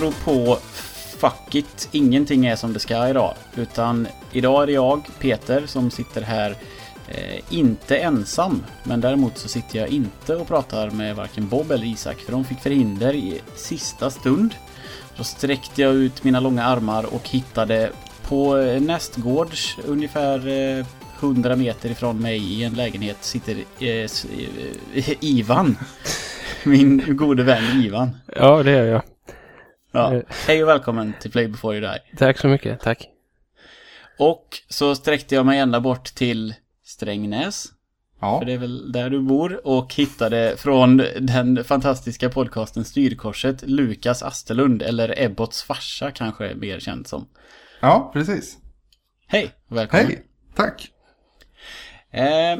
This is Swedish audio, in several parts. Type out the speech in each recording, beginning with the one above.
apropå fuck it, ingenting är som det ska idag. Utan idag är det jag, Peter, som sitter här eh, inte ensam. Men däremot så sitter jag inte och pratar med varken Bob eller Isak för de fick förhinder i sista stund. Då sträckte jag ut mina långa armar och hittade på eh, nästgårds ungefär eh, 100 meter ifrån mig i en lägenhet sitter eh, eh Ivan. Min gode vän Ivan. Ja, det är jag. Ja. Eh. Hej och välkommen till Play before you die. Tack så mycket. Tack. Och så sträckte jag mig ända bort till Strängnäs. Ja, För det är väl där du bor. Och hittade från den fantastiska podcasten Styrkorset Lukas Asterlund. Eller Ebbots farsa kanske är mer känd som. ja precis. Hej och välkommen. Hej, tack. Eh,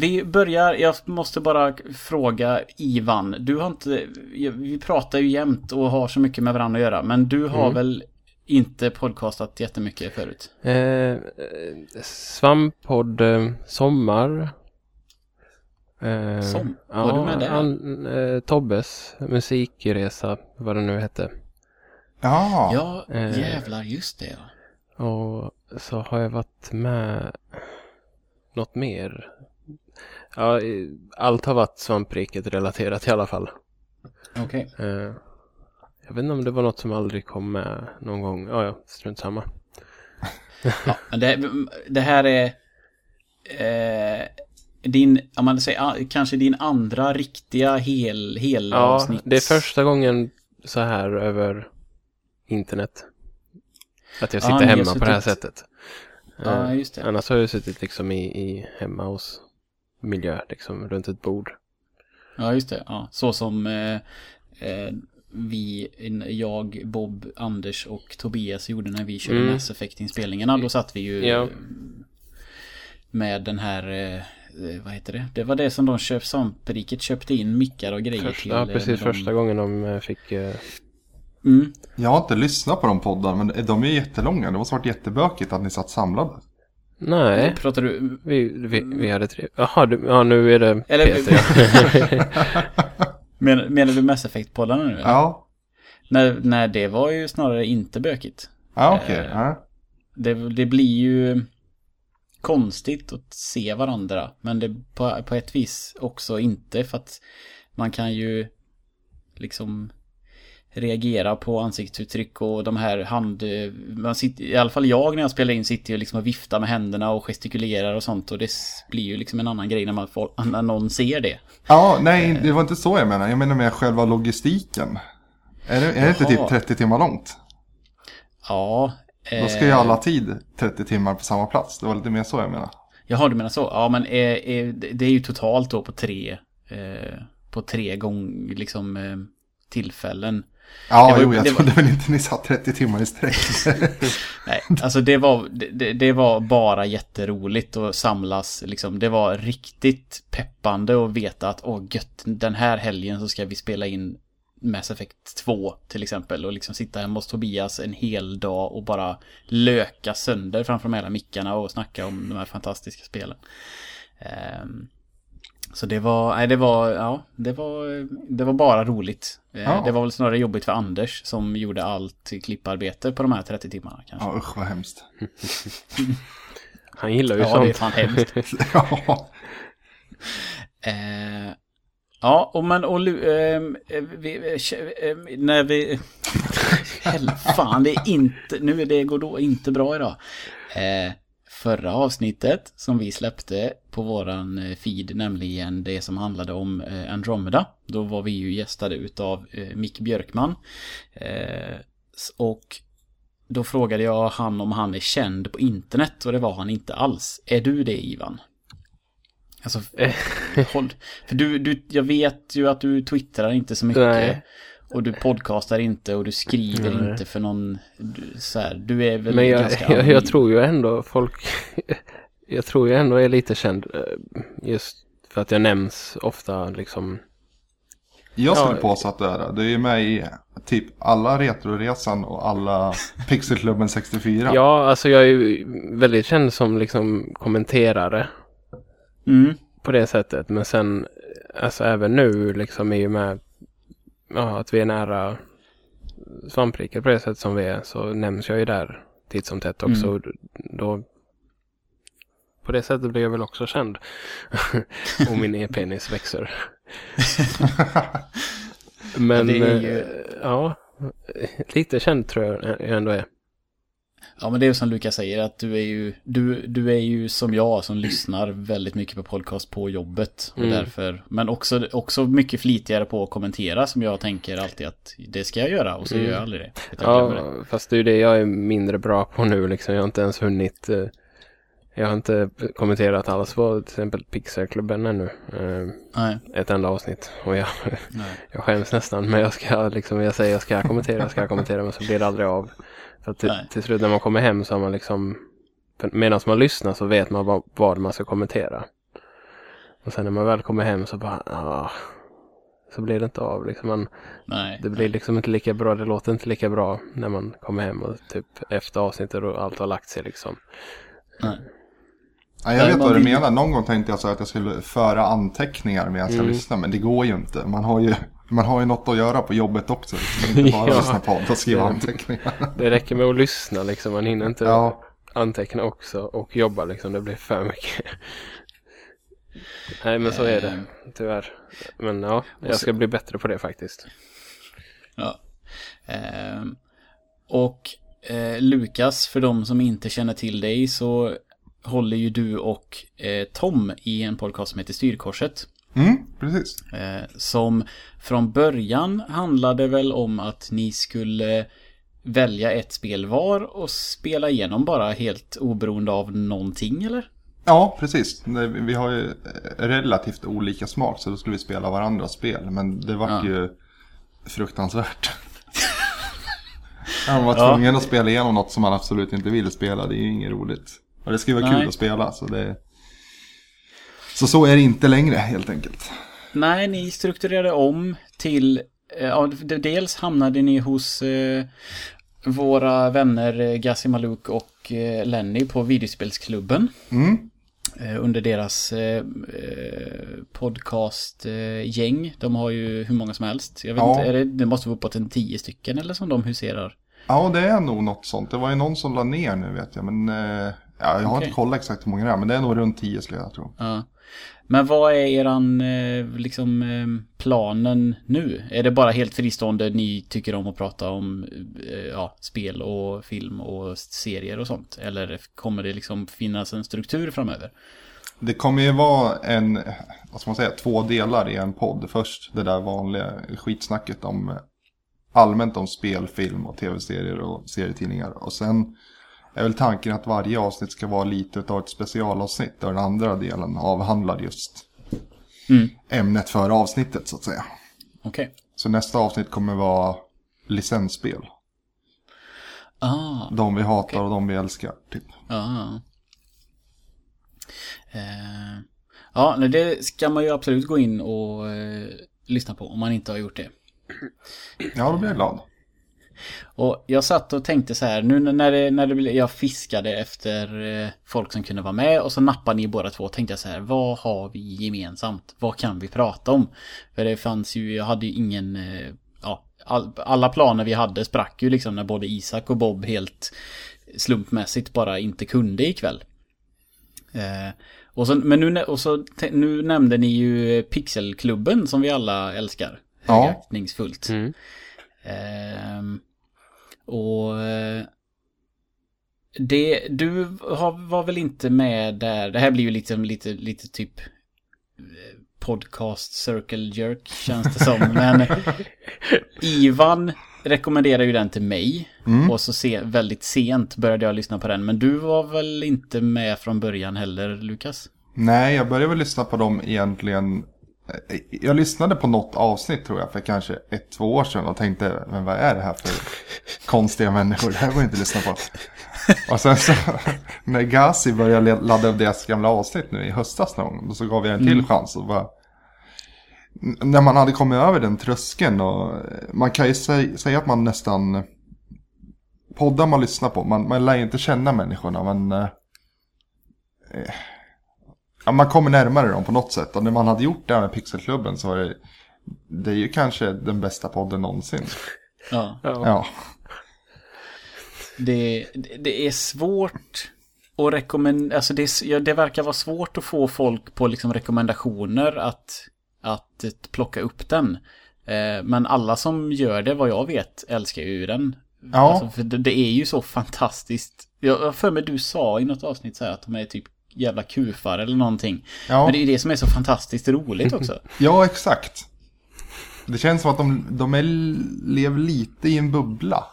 vi börjar, jag måste bara fråga Ivan. Du har inte, vi pratar ju jämt och har så mycket med varandra att göra. Men du har Mm. väl inte podcastat jättemycket förut? Eh, eh, Svamppodd eh, Sommar. Eh, Som? Var du med där? An, eh, Tobbes musikresa, vad det nu hette. Ja, Ja, Eh. jävlar just det. ja. Och så har jag varit med något mer. Ja, allt har varit svampriket relaterat i alla fall. Okej. Eh, jag vet inte om det var något som aldrig kom med någon gång. Ja, ja, strunt samma. Ja, men det, det här är eh, din, om man säger, kanske din andra riktiga hel, hel Ja, avsnitt. det är första gången så här över internet. Att jag Ja, sitter har hemma på det här sättet. Ja, Eh, just det. Annars har jag suttit liksom i, i hemma hos miljö, liksom runt ett bord. Ja, just det. Ja, så som eh, eh, vi, jag, Bob, Anders och Tobias gjorde när vi körde Mm. Mass Effect-inspelningarna. Då satt vi ju Ja. med den här, eh, eh, vad heter det? Det var det som de köpte, Svampriket köpte in mickar och grejer till. Första, ja, eh, precis. de- Första gången de fick... eh, Mm. jag har inte lyssnat på de poddarna, men de är jättelånga. Det måste varit jättebökigt att ni satt samlade. Nej, Pratar du? vi, vi, vi hade tre... Jaha, du, ja nu är det Eller- Peter. ja. Men, menar du Mass Effect-poddarna nu? eller? Ja, Nej, nej, det var ju snarare inte bökigt. ja okej. Eh. Ja. Det, det blir ju konstigt att se varandra. Men det på, på ett vis också inte för att man kan ju liksom reagera på ansiktsuttryck och de här hand... Man sitter, I alla fall jag när jag spelar in sitter ju liksom och viftar med händerna och gestikulerar och sånt och det blir ju liksom en annan grej när, man får, när någon ser det. ja, nej, det var inte så jag menar. Jag menar med själva logistiken. Är det, är det inte typ 30 timmar långt? Ja. Då ska ju eh, alla ha tid 30 timmar på samma plats. Det var lite mer så jag menar. Jaha, du menar så? Ja, men eh, eh, det det är ju totalt då på tre, eh, på tre gång, liksom, eh, tillfällen. Ja, Det var- jo, jag det trodde väl inte ni satt 30 timmar i sträck. Nej, alltså det var, det- det, var bara jätteroligt att samlas, liksom. Det var riktigt peppande att veta att, åh gött, den här helgen så ska vi spela in Mass Effect 2 till exempel och liksom sitta hemma hos Tobias en hel dag och bara löka sönder framför de hela mickarna och snacka om de här fantastiska spelen. Ehm, så det var, nej det var, ja, det var, det var bara roligt. Eh, Ja. Det var väl snarare jobbigt för Anders som gjorde allt klipparbete på de här 30 timmarna kanske. Ja, usch vad hemskt. Han gillar ju Ja, sånt. det är fan hemskt. Ja, Eh, ja, och men och, ehm, eh, vi, eh, kä- eh, när vi... Fan, det är inte... Nu är det går då inte bra idag. Förra avsnittet som vi släppte på våran eh, feed, nämligen det som handlade om eh, Andromeda. Då var vi ju gästade utav eh, Mick Björkman. Och då frågade jag han om han är känd på internet och det var han inte alls. Är du det Ivan? Alltså, håll. För du, du, jag vet ju att du twittrar inte så mycket. Nej. Och du podcastar inte och du skriver Nej. inte för någon, du, så här, du är väl Men jag, ganska jag, jag tror ju ändå folk... jag tror ju ändå är lite känd. eh, Just för att jag nämns ofta liksom. jag skulle Ja. påstå att du är det. Du är ju med i typ alla Retroresan och alla Pixelklubben 64. Ja, alltså jag är ju väldigt känd som liksom kommenterare. Mm. på det sättet. Men sen, alltså även nu liksom är ju med ja, att vi är nära svamprikare på det sätt som vi är så nämns jag ju där titt som tätt också. Mm. Då, på det sättet blir jag väl också känd. och min e-penis växer. Men ju- eh, ja, lite känd tror jag jag ändå är. Ja men det är som Lukas säger att du är ju, du, du är ju som jag som lyssnar väldigt mycket på podcast på jobbet. Och Mm. därför, men också, också mycket flitigare på att kommentera som jag tänker alltid att det ska jag göra och så Mm. gör jag aldrig det. Jag glömmer det. Ja, fast det är ju det jag är mindre bra på nu liksom. Jag har inte ens hunnit. Jag har inte kommenterat alls på till exempel Pixarklubben ännu. eh, Nej, Ett enda avsnitt. Och jag, jag skäms nästan. Men jag ska liksom, jag säger jag ska kommentera, jag ska kommentera. Men så blir det aldrig av. För att till, till slut när man kommer hem så har man liksom. Medan man lyssnar så vet man vad, vad man ska kommentera. Och sen när man väl kommer hem så bara. Ah, så blir det inte av liksom. Man, nej. det blir liksom inte lika bra, det låter inte lika bra när man kommer hem och typ efter avsnittet och allt har lagt sig liksom. nej. Ja, jag vet vad du vill- menar. Någon gång tänkte jag så att jag skulle föra anteckningar medan jag Mm. lyssnar. Men det går ju inte. Man har ju, man har ju något att göra på jobbet också. liksom. Inte bara Ja. lyssna på och skriva Det- anteckningar. Det räcker med att lyssna liksom, man hinner inte Ja, anteckna också och jobba liksom, det blir för mycket. Nej men så är det, tyvärr. Men ja, jag ska bli bättre på det faktiskt. Ja. Ehm, och eh, Lukas, för de som inte känner till dig så håller ju du och eh, Tom i en podcast som heter Styrkorset. mm, precis. Eh, som från början handlade väl om att ni skulle välja ett spel var och spela igenom bara helt oberoende av någonting eller? Ja, precis. Vi har ju relativt olika smak så då skulle vi spela varandras spel. Men det var Ja. ju fruktansvärt. Man var Ja. tvungen att spela igenom något som man absolut inte vill spela. Det är ju inget roligt. Och det ska ju vara Nej. kul att spela. Så, det... så så är det inte längre helt enkelt. Nej, ni strukturerade om till... eh, Ja, dels hamnade ni hos eh, våra vänner eh, Gassi Maluk och eh, Lenny på videospelsklubben. Mm. Eh, under deras eh, podcastgäng. De har ju hur många som helst. Jag vet Ja. inte, det, det måste vara uppåt en tio stycken eller som de huserar. Ja, det är nog något sånt. Det var ju någon som la ner nu vet jag. Men ja, jag har Okej. inte kollat exakt hur många det är. Men det är nog runt 10 skulle jag tro. Ja. Men vad är eran eh, liksom eh, planen nu? Är det bara helt fristående ni tycker om att prata om eh, ja, spel och film och serier och sånt? Eller kommer det liksom finnas en struktur framöver? Det kommer ju vara en, vad ska man säga, två delar i en podd. Först det där vanliga skitsnacket om allmänt om spel, film och tv-serier och serietidningar. Och sen är väl tanken att varje avsnitt ska vara lite av ett specialavsnitt. Där den andra delen avhandlar just Mm. ämnet för avsnittet så att säga. Okej. Så nästa avsnitt kommer vara licensspel. Ah, De vi hatar och de vi älskar. Typ. ah. Eh, ja, det ska man ju absolut gå in och eh, lyssna på om man inte har gjort det. Ja, då blir jag glad. Och jag satt och tänkte så här, nu när, det, när det, blev- jag fiskade efter eh, folk som kunde vara med och så nappade ni båda två, tänkte jag så här, vad har vi gemensamt? Vad kan vi prata om? För det fanns ju, jag hade ju ingen, eh, ja, all, alla planer vi hade sprack ju liksom när både Isak och Bob helt slumpmässigt bara inte kunde ikväll. Eh, och så, men nu, och så, nu nämnde ni ju Pixelklubben som vi alla älskar. Ja. Högaktningsfullt. Mm. Ehm, och eh, det, du har, var väl inte med där, det här blir ju lite, lite, lite typ eh, podcast circle jerk känns det som. Men Ivan rekommenderar ju den till mig. Mm. Och så se, väldigt sent började jag lyssna på den. Men du var väl inte med från början heller, Lukas? Nej, jag började väl lyssna på dem egentligen. Eh, Jag lyssnade på något avsnitt tror jag för kanske ett, två år sedan och tänkte, men vad är det här för konstiga människor? Det här går inte att lyssna på. Och sen så, när Gazi började ladda upp deras gamla avsnitt nu i höstas någon gång, så gav jag en till chans och bara... När man hade kommit över den tröskeln och eh, man kan ju säga, säga att man nästan... Poddar man lyssnar på, man, man lär ju inte känna människorna men... eh, Ja, man kommer närmare dem på något sätt. Och när man hade gjort det här med Pixelklubben så var det... Det är ju kanske den bästa podden någonsin. Ja. Ja. Ja. Det, det- är svårt att rekommendera, alltså det, är- ja, det verkar vara svårt att få folk på liksom rekommendationer att, att plocka upp den. Eh, men alla som gör det, vad jag vet, älskar ju den. Ja. Alltså, för det, det är ju så fantastiskt. Jag för mig du sa i något avsnitt så här att de är typ jävla kufar eller någonting. Ja. Men det är ju det som är så fantastiskt roligt också. Ja, exakt. Det känns som att de, de är, lever lite i en bubbla.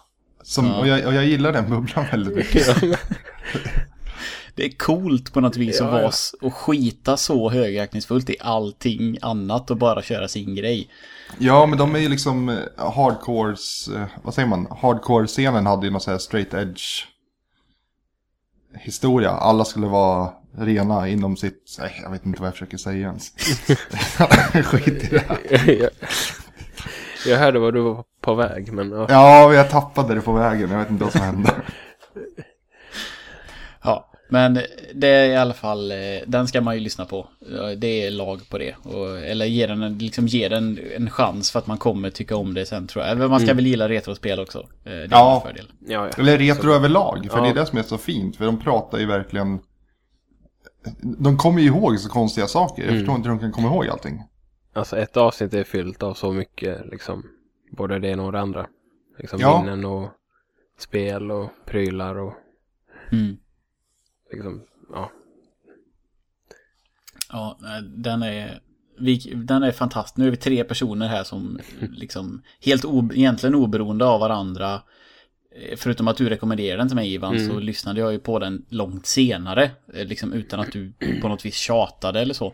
Som, Ja. och, jag, och jag gillar den bubblan väldigt mycket. Det är coolt på något vis Ja, att vara ja. och skita så högaktningsfullt i allting annat och bara köra sin grej. Ja, men de är ju liksom eh, hardcores, eh, vad säger man? Hardcore-scenen hade ju någon sån här straight edge historia. Alla skulle vara rena inom sitt, nej, jag vet inte vad jag försöker säga ens. Skit i det. här. jag, hörde vad du var på väg, men ja. Ja, jag tappade det på vägen. Jag vet inte vad som hände. Ja, men det är i alla fall, eh, den ska man ju lyssna på. Det är lag på det. Och, eller ge den, en, liksom ge den en chans för att man kommer tycka om det sen tror jag. Eller man ska väl gilla retrospel också. Eh, Det är Ja. en fördel. ja, ja. Eller retro överlag, för Ja. det är det som är så fint. För de pratar ju verkligen... De kommer ju ihåg så konstiga saker. Jag förstår inte hur de kan komma ihåg allting. Alltså ett avsnitt är fyllt av så mycket, liksom. Både det ena och det andra. Liksom Ja. minnen och spel och prylar och Mm. liksom, ja. Ja, den är, vi, den är fantastisk. Nu är vi tre personer här som liksom helt o, egentligen oberoende av varandra. Eh, Förutom att du rekommenderade den till mig Ivan så lyssnade jag ju på den långt senare. eh, Liksom utan att du på något vis tjatade eller så.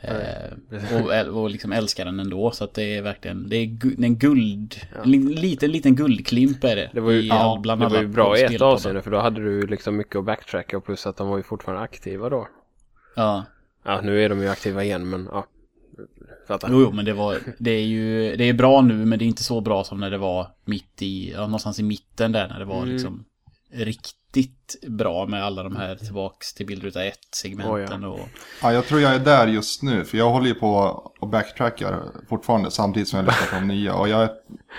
Eh, och, och liksom älskar den ändå. Så att det är verkligen, det är gu- en guld, en li- liten, liten guldklimp är det. Det var ju, i ja, det var ju bra i ett avseende för då hade du liksom mycket att backtracka och plus att de var ju fortfarande aktiva då. Ja. Ja, nu är de ju aktiva igen men ja. Fattar. Jo, jo, men det var, det är ju, det är bra nu, men det är inte så bra som när det var mitt i, ja, någonstans i mitten där, när det var Mm. liksom riktigt bra med alla de här tillbaks till bildruta 1 segmenten och... Ja, jag tror jag är där just nu. För jag håller ju på och backtrackar fortfarande samtidigt som jag lyssnar på de nya. Och jag är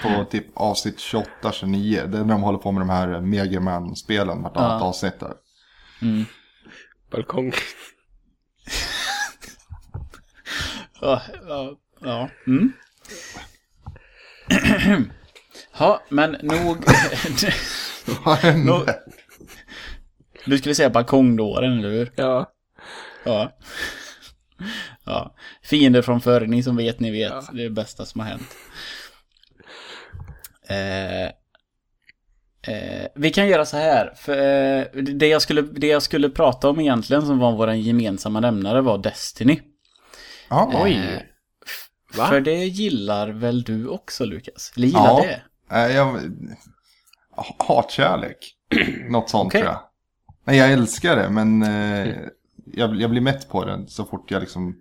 på typ avsnitt 28-29. Det är när de håller på med de här Mega Man-spelen vartannat Ja. avsnitt där. Mm. Balkong. Ja, ja, ja. Mm. Ja, men nog... Vad hände? Du skulle säga balkongdåren, eller hur? Ja. Ja. Ja. Fiender från förr, ni som vet, ni vet. Ja. Det är det bästa som har hänt. Eh, eh, vi kan göra så här. För, eh, det, jag skulle, det jag skulle prata om egentligen som var vår gemensamma nämnare var Destiny. Ja, Eh, Oj. Va? För det gillar väl du också Lukas? Eller gillar Ja. det? äh, jag... Hatkärlek. Något sånt Okej. tror jag. Nej, jag älskar det, men eh, jag, jag blir mätt på den så fort jag liksom...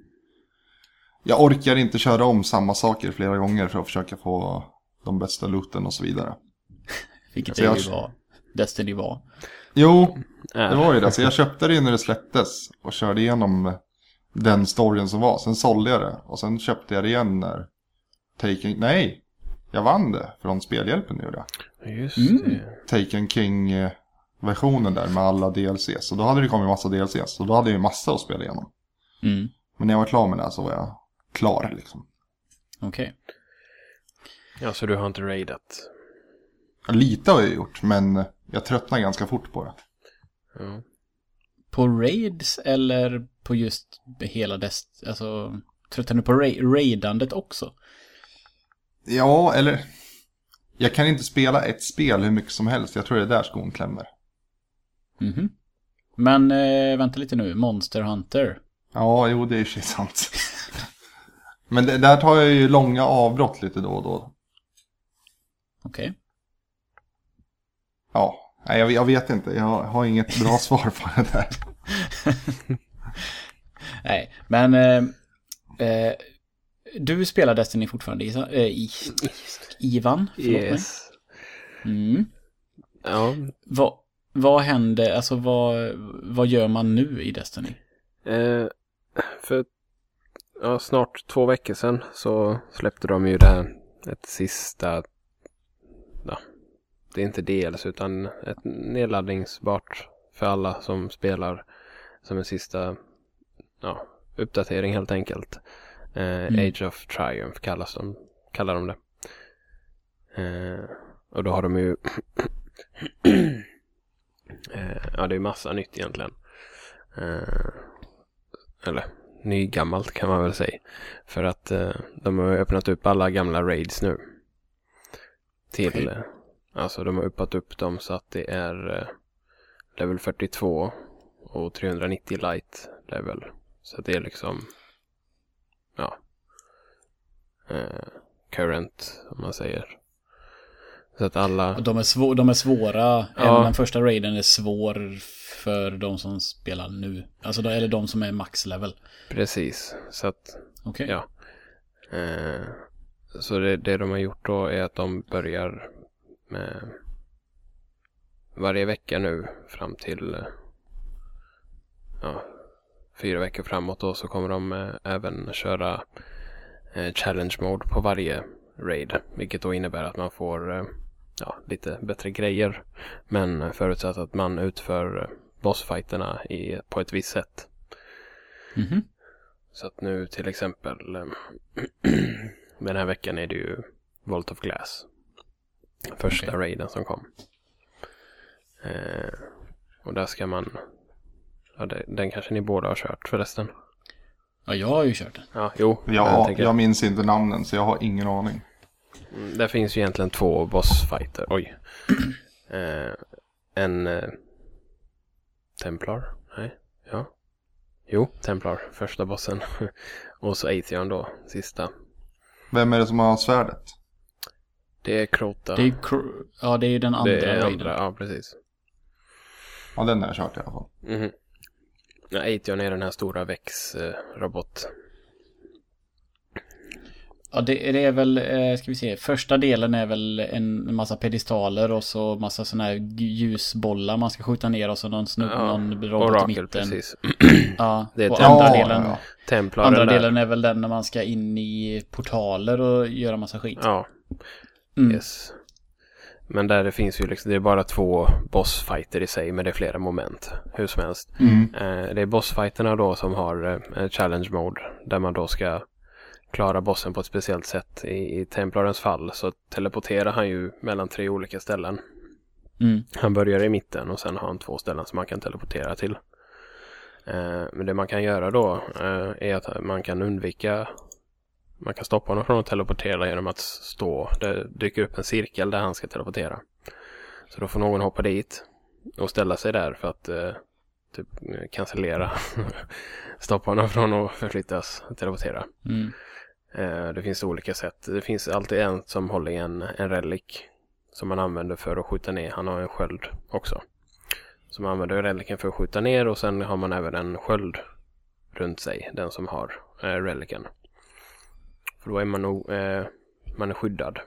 Jag orkar inte köra om samma saker flera gånger för att försöka få de bästa looten och så vidare. Vilket Alltså, det jag- ju var. Destiny var. Jo, det Äh. var ju det. Så jag köpte det när det släpptes och körde igenom den storyn som var. Sen sålde jag det och sen köpte jag det igen när Taken... Nej, jag vann det från Spelhjälpen nu det. Just Mm. det. Taken King-versionen där med alla DLCs. Så då hade det kommit massa DLCs. Så då hade jag ju massa att spela igenom. Mm. Men när jag var klar med det så var jag klar liksom. Okej. Ja, så du har inte raidat? Lite har jag gjort, men jag tröttnar ganska fort på det. Ja. På raids eller på just hela dess... Alltså, tröttnar du på ra- raidandet också? Ja, eller... Jag kan inte spela ett spel hur mycket som helst. Jag tror det är där skon klämmer. Mhm. Men eh, vänta lite nu, Monster Hunter. Ja, jo, det är ju sant. Men det, där tar jag ju långa avbrott lite då och då. Okej. Ja, nej, jag, jag vet inte. Jag har inget bra svar på det där. Nej, men... Eh, eh, du spelar Destiny fortfarande, Isa, eh, i, Ivan? Mig. Yes. Mm. Ja. Vad, vad händer, alltså vad, vad gör man nu i Destiny? Eh, för ja, snart två veckor sedan så släppte de ju det här ett sista ja, det är inte dels utan ett nedladdningsbart för alla som spelar som en sista ja, uppdatering helt enkelt. Eh, Mm. Age of Triumph kallas de, kallar de det. Eh, och då har de ju eh, ja det är massa nytt egentligen. Eh, eller nygammalt kan man väl säga. För att eh, de har öppnat upp alla gamla raids nu. Till, Okej. Alltså de har uppat upp dem så att det är eh, level 42 och 390 light level. Så det är liksom, ja, eh, current om man säger. Så att alla, Och de är, svå- de är svåra. Ja. Även den första raiden är svår för de som spelar nu. Alltså då, eller de som är max level. precis. Så att Okej. Ja. Eh, så det, det de har gjort då är att de börjar med varje vecka nu fram till ja, fyra veckor framåt då så kommer de eh, även köra eh, challenge mode på varje raid. Vilket då innebär att man får eh, ja, lite bättre grejer. Men förutsatt att man utför bossfighterna i, på ett visst sätt. Mhm. Så att nu till exempel den här veckan är det ju Volt of Glass. Första Okej. raiden som kom. Eh, och där ska man, ja, det, den kanske ni båda har kört förresten. Ja, jag har ju kört den. Ja, jo. jag Ja, tänker- jag minns inte namnen så jag har ingen aning. Mm, Där finns ju egentligen två bossfighter. Oj. Eh, en eh, Templar? Nej. Ja. Jo, Templar. Första bossen. och så Atheon då, sista. Vem är det som har svärdet? Det är Crota. Det är, cr- ja, det är ju den andra det är andra, ja precis. Ja, den har jag kört i alla fall. Mhm. Ja, Atheon är den här stora väx-robot. Ja, det, det är väl, eh, ska vi se, första delen är väl en massa pedestaler och så massa sådana här ljusbollar man ska skjuta ner och så någon snubb, någon robot i Orakel, mitten. precis. Ja, Det är och andra Ja, delen, ja, Templaren andra delen är väl den när man ska in i portaler och göra massa skit. Ja, Mm. yes. Men där det finns ju liksom, det är bara två bossfighter i sig, men det är flera moment. Hur som helst. Mm. Eh, det är bossfighterna då som har eh, challenge mode. Där man då ska klara bossen på ett speciellt sätt. I, i Templarens fall så teleporterar han ju mellan tre olika ställen. Mm. Han börjar i mitten och sen har han två ställen som man kan teleportera till. Eh, men det man kan göra då eh, är att man kan undvika man kan stoppa honom från att teleportera genom att stå. Det dyker upp en cirkel där han ska teleportera. Så då får någon hoppa dit och ställa sig där för att eh, typ eh, cancellera. stoppa honom från att förflyttas och teleportera. Mm. Eh, det finns olika sätt. Det finns alltid en som håller i en, en relic som man använder för att skjuta ner. Han har en sköld också. Så man använder relicen för att skjuta ner och sen har man även en sköld runt sig. Den som har eh, relicen. För då är man nog eh, man är skyddad.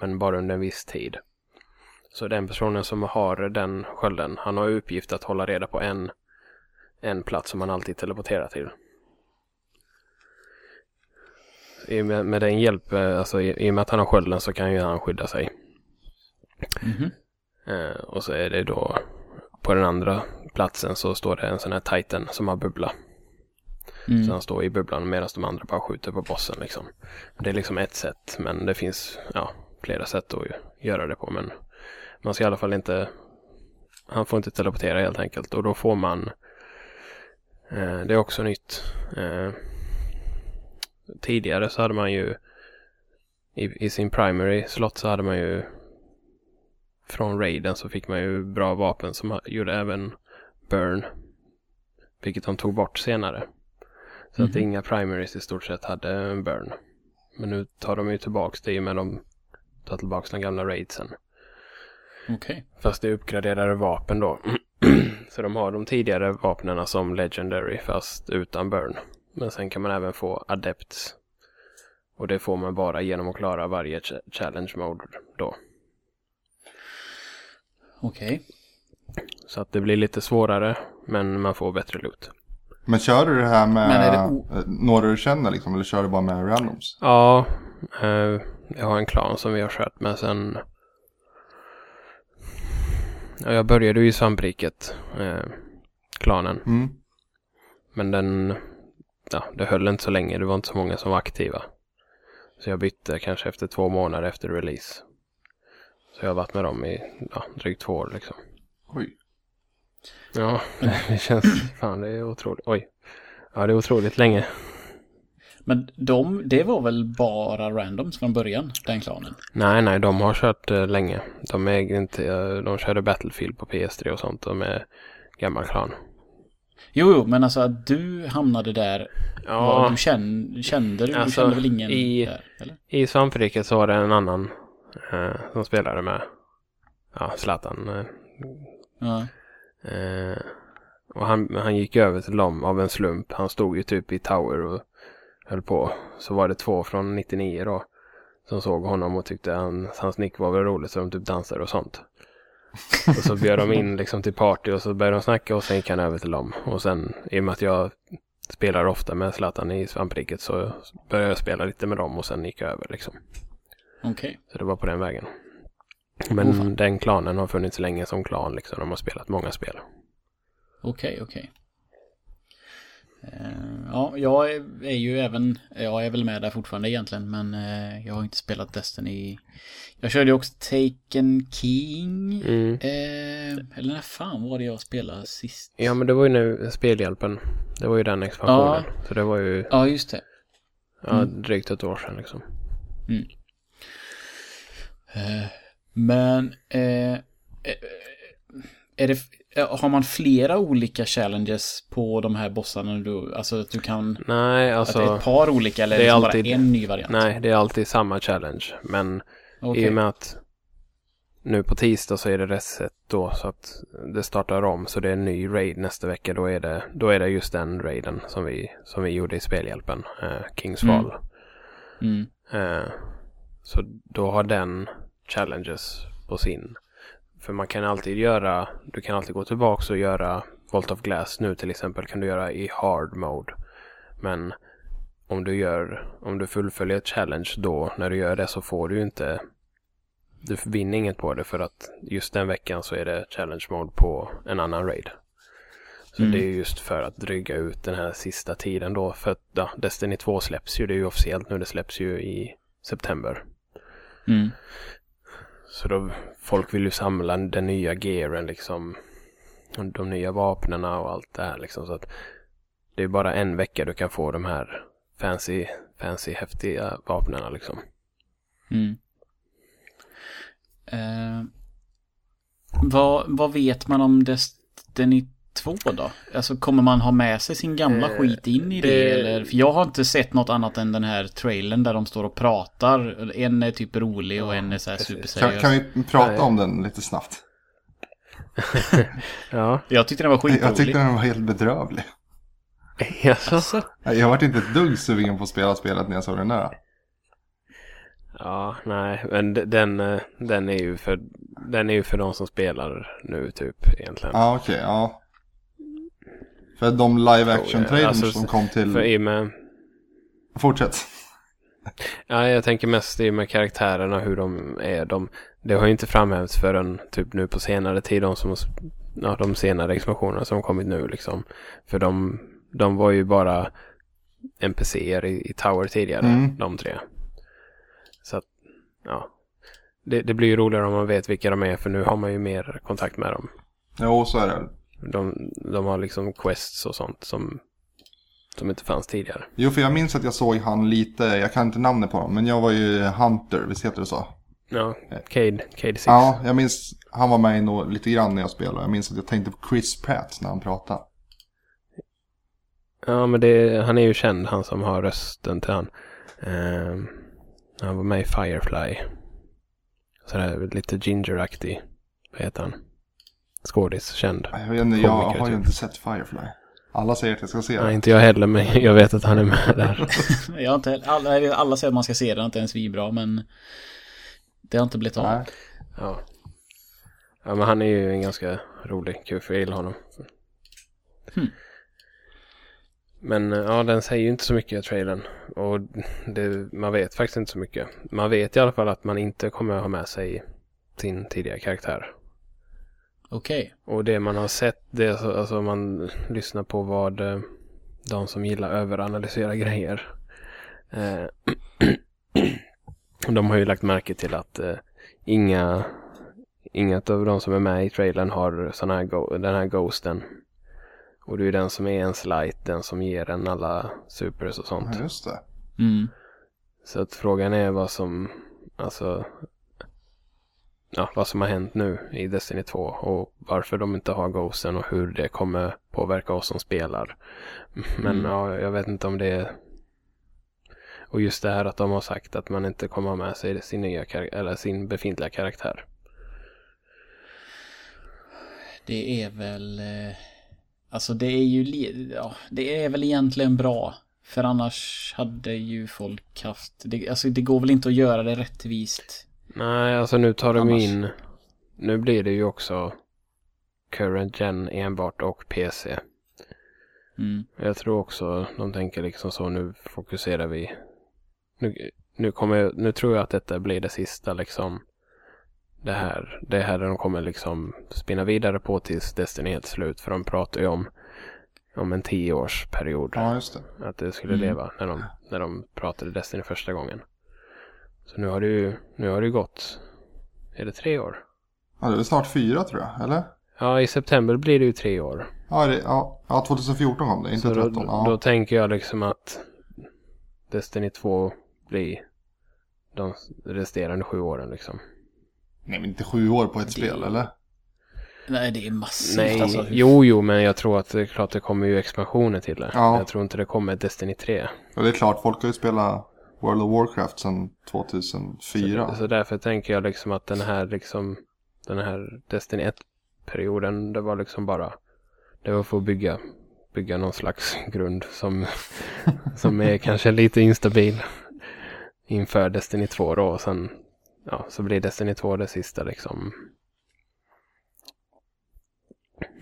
Men bara under en viss tid. Så den personen som har den skölden, han har uppgift att hålla reda på en, en plats som man alltid teleporterar till. I och med, med den hjälp, eh, alltså i, i och med att han har skölden så kan ju han skydda sig. Mhm. Eh, och så är det då på den andra platsen så står det en sån här titan som har bubbla. Mm. Så han står i bubblan medan de andra bara skjuter på bossen liksom. Det är liksom ett sätt men det finns ja, flera sätt att göra det på men man ska i alla fall inte han får inte teleportera helt enkelt och då får man eh, det är också nytt. Eh, tidigare så hade man ju i, i sin primary slott så hade man ju från raiden så fick man ju bra vapen som gjorde även burn. Vilket de tog bort senare. Så att Mhm. inga primaries i stort sett hade en burn. Men nu tar de ju tillbaks det i och med de tar tillbaks den gamla raidsen. Okej. Fast det är uppgraderade vapen då. så de har de tidigare vapnen som legendary fast utan burn. Men sen kan man även få adepts. Och det får man bara genom att klara varje ch- challenge mode då. Okej. Så att det blir lite svårare men man får bättre loot. Men kör du det här med det o- eh, några du känner liksom? Eller kör du bara med randoms? Ja, eh, jag har en klan som vi har kört med sen Ja, jag började ju i svampriket, eh, klanen. Mm. Men den, ja, det höll inte så länge. Det var inte så många som var aktiva. Så jag bytte kanske efter två månader efter release. Så jag har varit med dem i ja, drygt två år liksom. Oj. Ja, det känns, fan det är otroligt, oj. Ja, det är otroligt länge. Men de, det var väl bara randoms från början, den klanen? Nej, nej, de har kört eh, länge. De äger inte, eh, de körde Battlefield på PS3 och sånt. De är gammal klan. Jo, jo, men alltså att du hamnade där, Ja, vad du kände, kände du? Du Alltså, kände väl ingen i- där? Eller? i svampriket så var det en annan eh, som spelade med, ja, Zlatan. Eh, Ja. Eh, och han, han gick över till dem av en slump. Han stod ju typ i Tower och höll på. Så var det två från 99 då. Som såg honom och tyckte han, hans nick var väl roligt så de typ dansade och sånt. Och så bjöd de in liksom till party och så började de snacka och sen gick han över till dem. Och sen i och med att jag spelar ofta med Zlatan i svampriket så började jag spela lite med dem och sen gick jag över liksom. Okej. Så det var på den vägen. Men Oh, den klanen har funnits länge som klan liksom. De har spelat många spel. Okej, okej. Eh, Ja, jag är, ju även, jag är väl med där fortfarande egentligen, men eh, jag har inte spelat Destiny. Jag körde ju också Taken King. Mm. Eh, eller när fan var det jag spelade sist? Ja men det var ju nu Spelhjälpen. Det var ju den expansionen. Så det var ju Ja, just det. ja, Mm. drygt ett år sedan liksom. Eh, men eh, eh, är det, eh, har man flera olika challenges på de här bossarna du, alltså att du kan, Nej att det är alltså. ett par olika eller det det är liksom alltid- bara en ny variant? Nej det är alltid samma challenge. Men Okej. i och med att nu på tisdag så är det reset då så att det startar om. Så det är en ny raid nästa vecka. Då är det, då är det just den raiden som vi, som vi gjorde i Spelhjälpen. Eh, Kings Mm. Mm. Eh, så då har den challenges på sin. För man kan alltid göra, du kan alltid gå tillbaka och göra Volt of Glass nu till exempel kan du göra i hard mode. Men om du gör, om du fullföljer ett challenge då, när du gör det så får du ju inte, du vinner inget på det för att just den veckan så är det challenge mode på en annan raid. Så Mm. det är just för att dryga ut den här sista tiden då. För att ja, Destiny 2 släpps ju, det är ju officiellt nu, det släpps ju i september. Mm. Så då, folk vill ju samla den nya gearen liksom. De nya vapnen och allt det här liksom. Så att det är bara en vecka du kan få de här fancy, fancy häftiga vapnen liksom. Mm. Eh, vad, vad vet man om Destiny 2 då? Alltså kommer man ha med sig sin gamla Eh, skit in i det, det- eller? För jag har inte sett något annat än den här trailern där de står och pratar. En är typ rolig och Ja, en är så här superseriös. Kan, kan vi prata Nej. om den lite snabbt? Ja. Jag tyckte den var skitrolig. Jag tyckte den var helt bedrövlig. Alltså, Jag varit inte ett dugg sugen på att spela spelet när jag såg den där. Ja, nej, men den, eh, den är ju för, den är ju för de som spelar nu typ egentligen. Ja, okej, ja. För de live action jag. trailers Alltså, som kom till... För i med, Fortsätt. ja, jag tänker mest i med karaktärerna hur de är. De, det har ju inte framhävts förrän typ nu på senare tid, de som, ja, de senare expansionerna som kommit nu liksom. För de, de var ju bara NPCer i, i Tower tidigare, Mm. de tre. Så att, ja. Det, det blir ju roligare om man vet vilka de är, för nu har man ju mer kontakt med dem. Jo, så är det. De, de har liksom quests och sånt som, som inte fanns tidigare. Jo, för jag minns att jag såg han lite, jag kan inte namnet på honom, men jag var ju Hunter, visst heter det så? Ja, Cade, Cade 6. Ja, jag minns, han var med nå- lite grann när jag spelade. Jag minns att jag tänkte på Chris Pratt när han pratade. Ja, men det, han är ju känd, han som har rösten till han. Ehm, han var med i Firefly. Sådär lite gingeraktig. Vad heter han? Skådis, känd. Jag, vet inte, jag Komiker, har ju typ. inte sett Firefly. Alla säger att jag ska se Nej, det. inte jag heller, men jag vet att han är med där. jag har inte, alla, alla säger att man ska se den, inte ens vi bra, men det har inte blivit av. Nej. Ja. ja, men han är ju en ganska rolig kul, för jag gillar honom. Hmm. Men eh, ja, den säger ju inte så mycket i trailern. Och det, man vet faktiskt inte så mycket. Man vet i alla fall att man inte kommer ha med sig sin tidigare karaktär. Okej. Och det man har sett, det är så, alltså man lyssnar på vad eh, de som gillar överanalysera grejer. Eh, de har ju lagt märke till att eh, inga, inget av de som är med i trailern har sån här go- den här ghosten. Och det är ju den som är ens light, den som ger en alla supers och sånt. Ja, just det. Mm. Så att frågan är vad som, alltså, ja, vad som har hänt nu i Destiny 2 och varför de inte har Ghosten och hur det kommer påverka oss som spelar. Men Mm. ja, jag vet inte om det är... Och just det här att de har sagt att man inte kommer ha med sig sin nya eller sin befintliga karaktär. Det är väl... eh, Alltså det är ju... Ja, det är väl egentligen bra. För annars hade ju folk haft... Det, alltså det går väl inte att göra det rättvist. Nej, alltså nu tar de Annars- in... Nu blir det ju också current gen enbart och PC. Mm. Jag tror också de tänker liksom så nu fokuserar vi. Nu, nu, kommer, nu tror jag att detta blir det sista liksom. Det här, det här de kommer liksom spinna vidare på tills Destiny är helt slut. För de pratar ju om, om en tioårsperiod. Ja, just det. Att det skulle Mm. leva när de, när de pratade Destiny första gången. Så nu har det ju, nu har det gått, är det tre år? Ja, det är snart fyra tror jag, eller? Ja, i september blir det ju tre år. Ja, det, ja, ja 2014 kom det, inte Så då, 13. Ja. då tänker jag liksom att Destiny 2 blir de resterande sju åren liksom. Nej, men inte sju år på ett Det- spel, eller? Nej, det är massivt Nej, alltså. jo, jo, men jag tror att det är klart det kommer ju expansioner till det. Ja. Jag tror inte det kommer Destiny 3. Och det är klart, folk har ju spelat World of Warcraft sedan 2004. Så, så därför tänker jag liksom att den här liksom, den här Destiny 1-perioden, det var liksom bara, det var för att bygga, bygga någon slags grund som, som är kanske lite instabil inför Destiny 2 då. Och sen, ja, så blir Destiny 2 det sista liksom.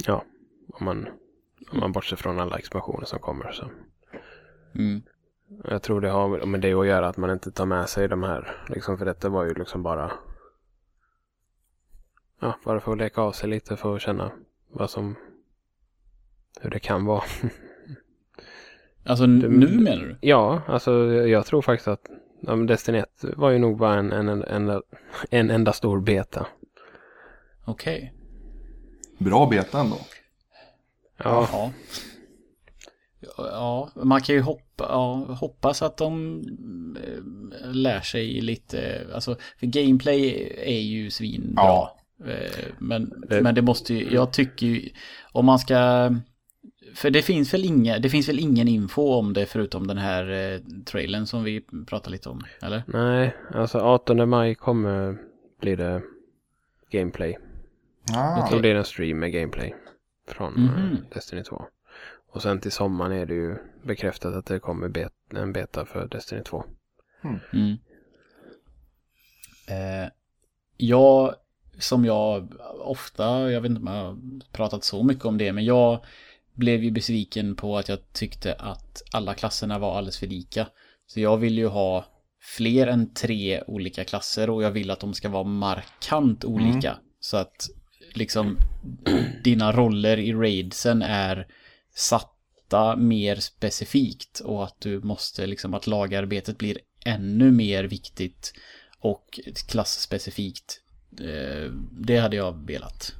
Ja, om man, om man bortser från alla expansioner som kommer så. Mm. Jag tror det har med det att göra att man inte tar med sig de här. Liksom för detta var ju liksom bara. Ja, bara för att leka av sig lite för att känna vad som. Hur det kan vara. Alltså n- nu menar du? Ja, alltså jag tror faktiskt att ja, Destiny 1 var ju nog bara en, en, en, en, en enda stor beta. Okej. Bra beta ändå. Ja, Ja. Ja, man kan ju hoppa, ja, hoppas att de eh, lär sig lite, alltså för gameplay är ju svinbra. Ja. Eh, Men, men det måste ju, jag tycker ju, om man ska, för det finns väl inga, det finns väl ingen info om det förutom den här eh, trailern som vi pratade lite om, eller? nej, alltså 18 maj kommer blir det gameplay. Ah, Jag tror det är en stream med gameplay från Mhm. eh, Destiny 2. Och sen till sommaren är det ju bekräftat att det kommer bet en beta för Destiny 2. Mm. Eh, jag, som jag ofta, jag vet inte om jag har pratat så mycket om det, men jag blev ju besviken på att jag tyckte att alla klasserna var alldeles för lika. Så jag vill ju ha fler än tre olika klasser och jag vill att de ska vara markant olika. Så att liksom dina roller i raidsen är satta mer specifikt och att du måste liksom att lagarbetet blir ännu mer viktigt och klassspecifikt. Eh, Det hade jag velat.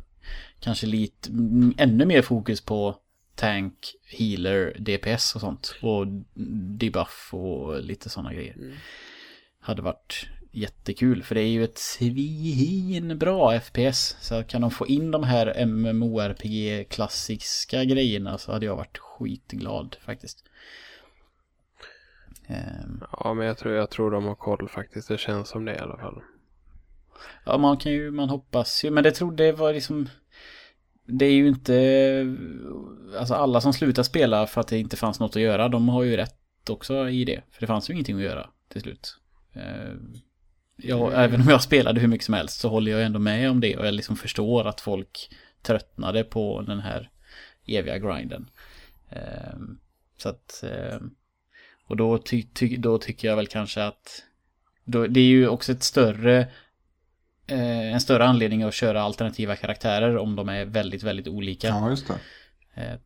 Kanske lite mm, ännu mer fokus på tank, healer, DPS och sånt. Och debuff och lite sådana grejer. Hade varit jättekul för det är ju ett svinbra FPS. Så kan de få in de här MMORPG klassiska grejerna så hade jag varit skitglad faktiskt. Ehm, Ja, men jag tror, jag tror de har koll faktiskt. Det känns som det i alla fall. Ja, man kan ju, man hoppas ju, men det trodde var liksom Det är ju inte Alltså alla som slutar spela för att det inte fanns något att göra, de har ju rätt också i det. För det fanns ju ingenting att göra till slut. Eh, Ja, även om jag spelade hur mycket som helst så håller jag ändå med om det och jag liksom förstår att folk tröttnade på den här eviga grinden. Eh, Så att eh, Och då, ty, ty, då tycker jag väl kanske att då, Det är ju också ett större eh, en större anledning att köra alternativa karaktärer om de är väldigt, väldigt olika. Ja, just det. Eh,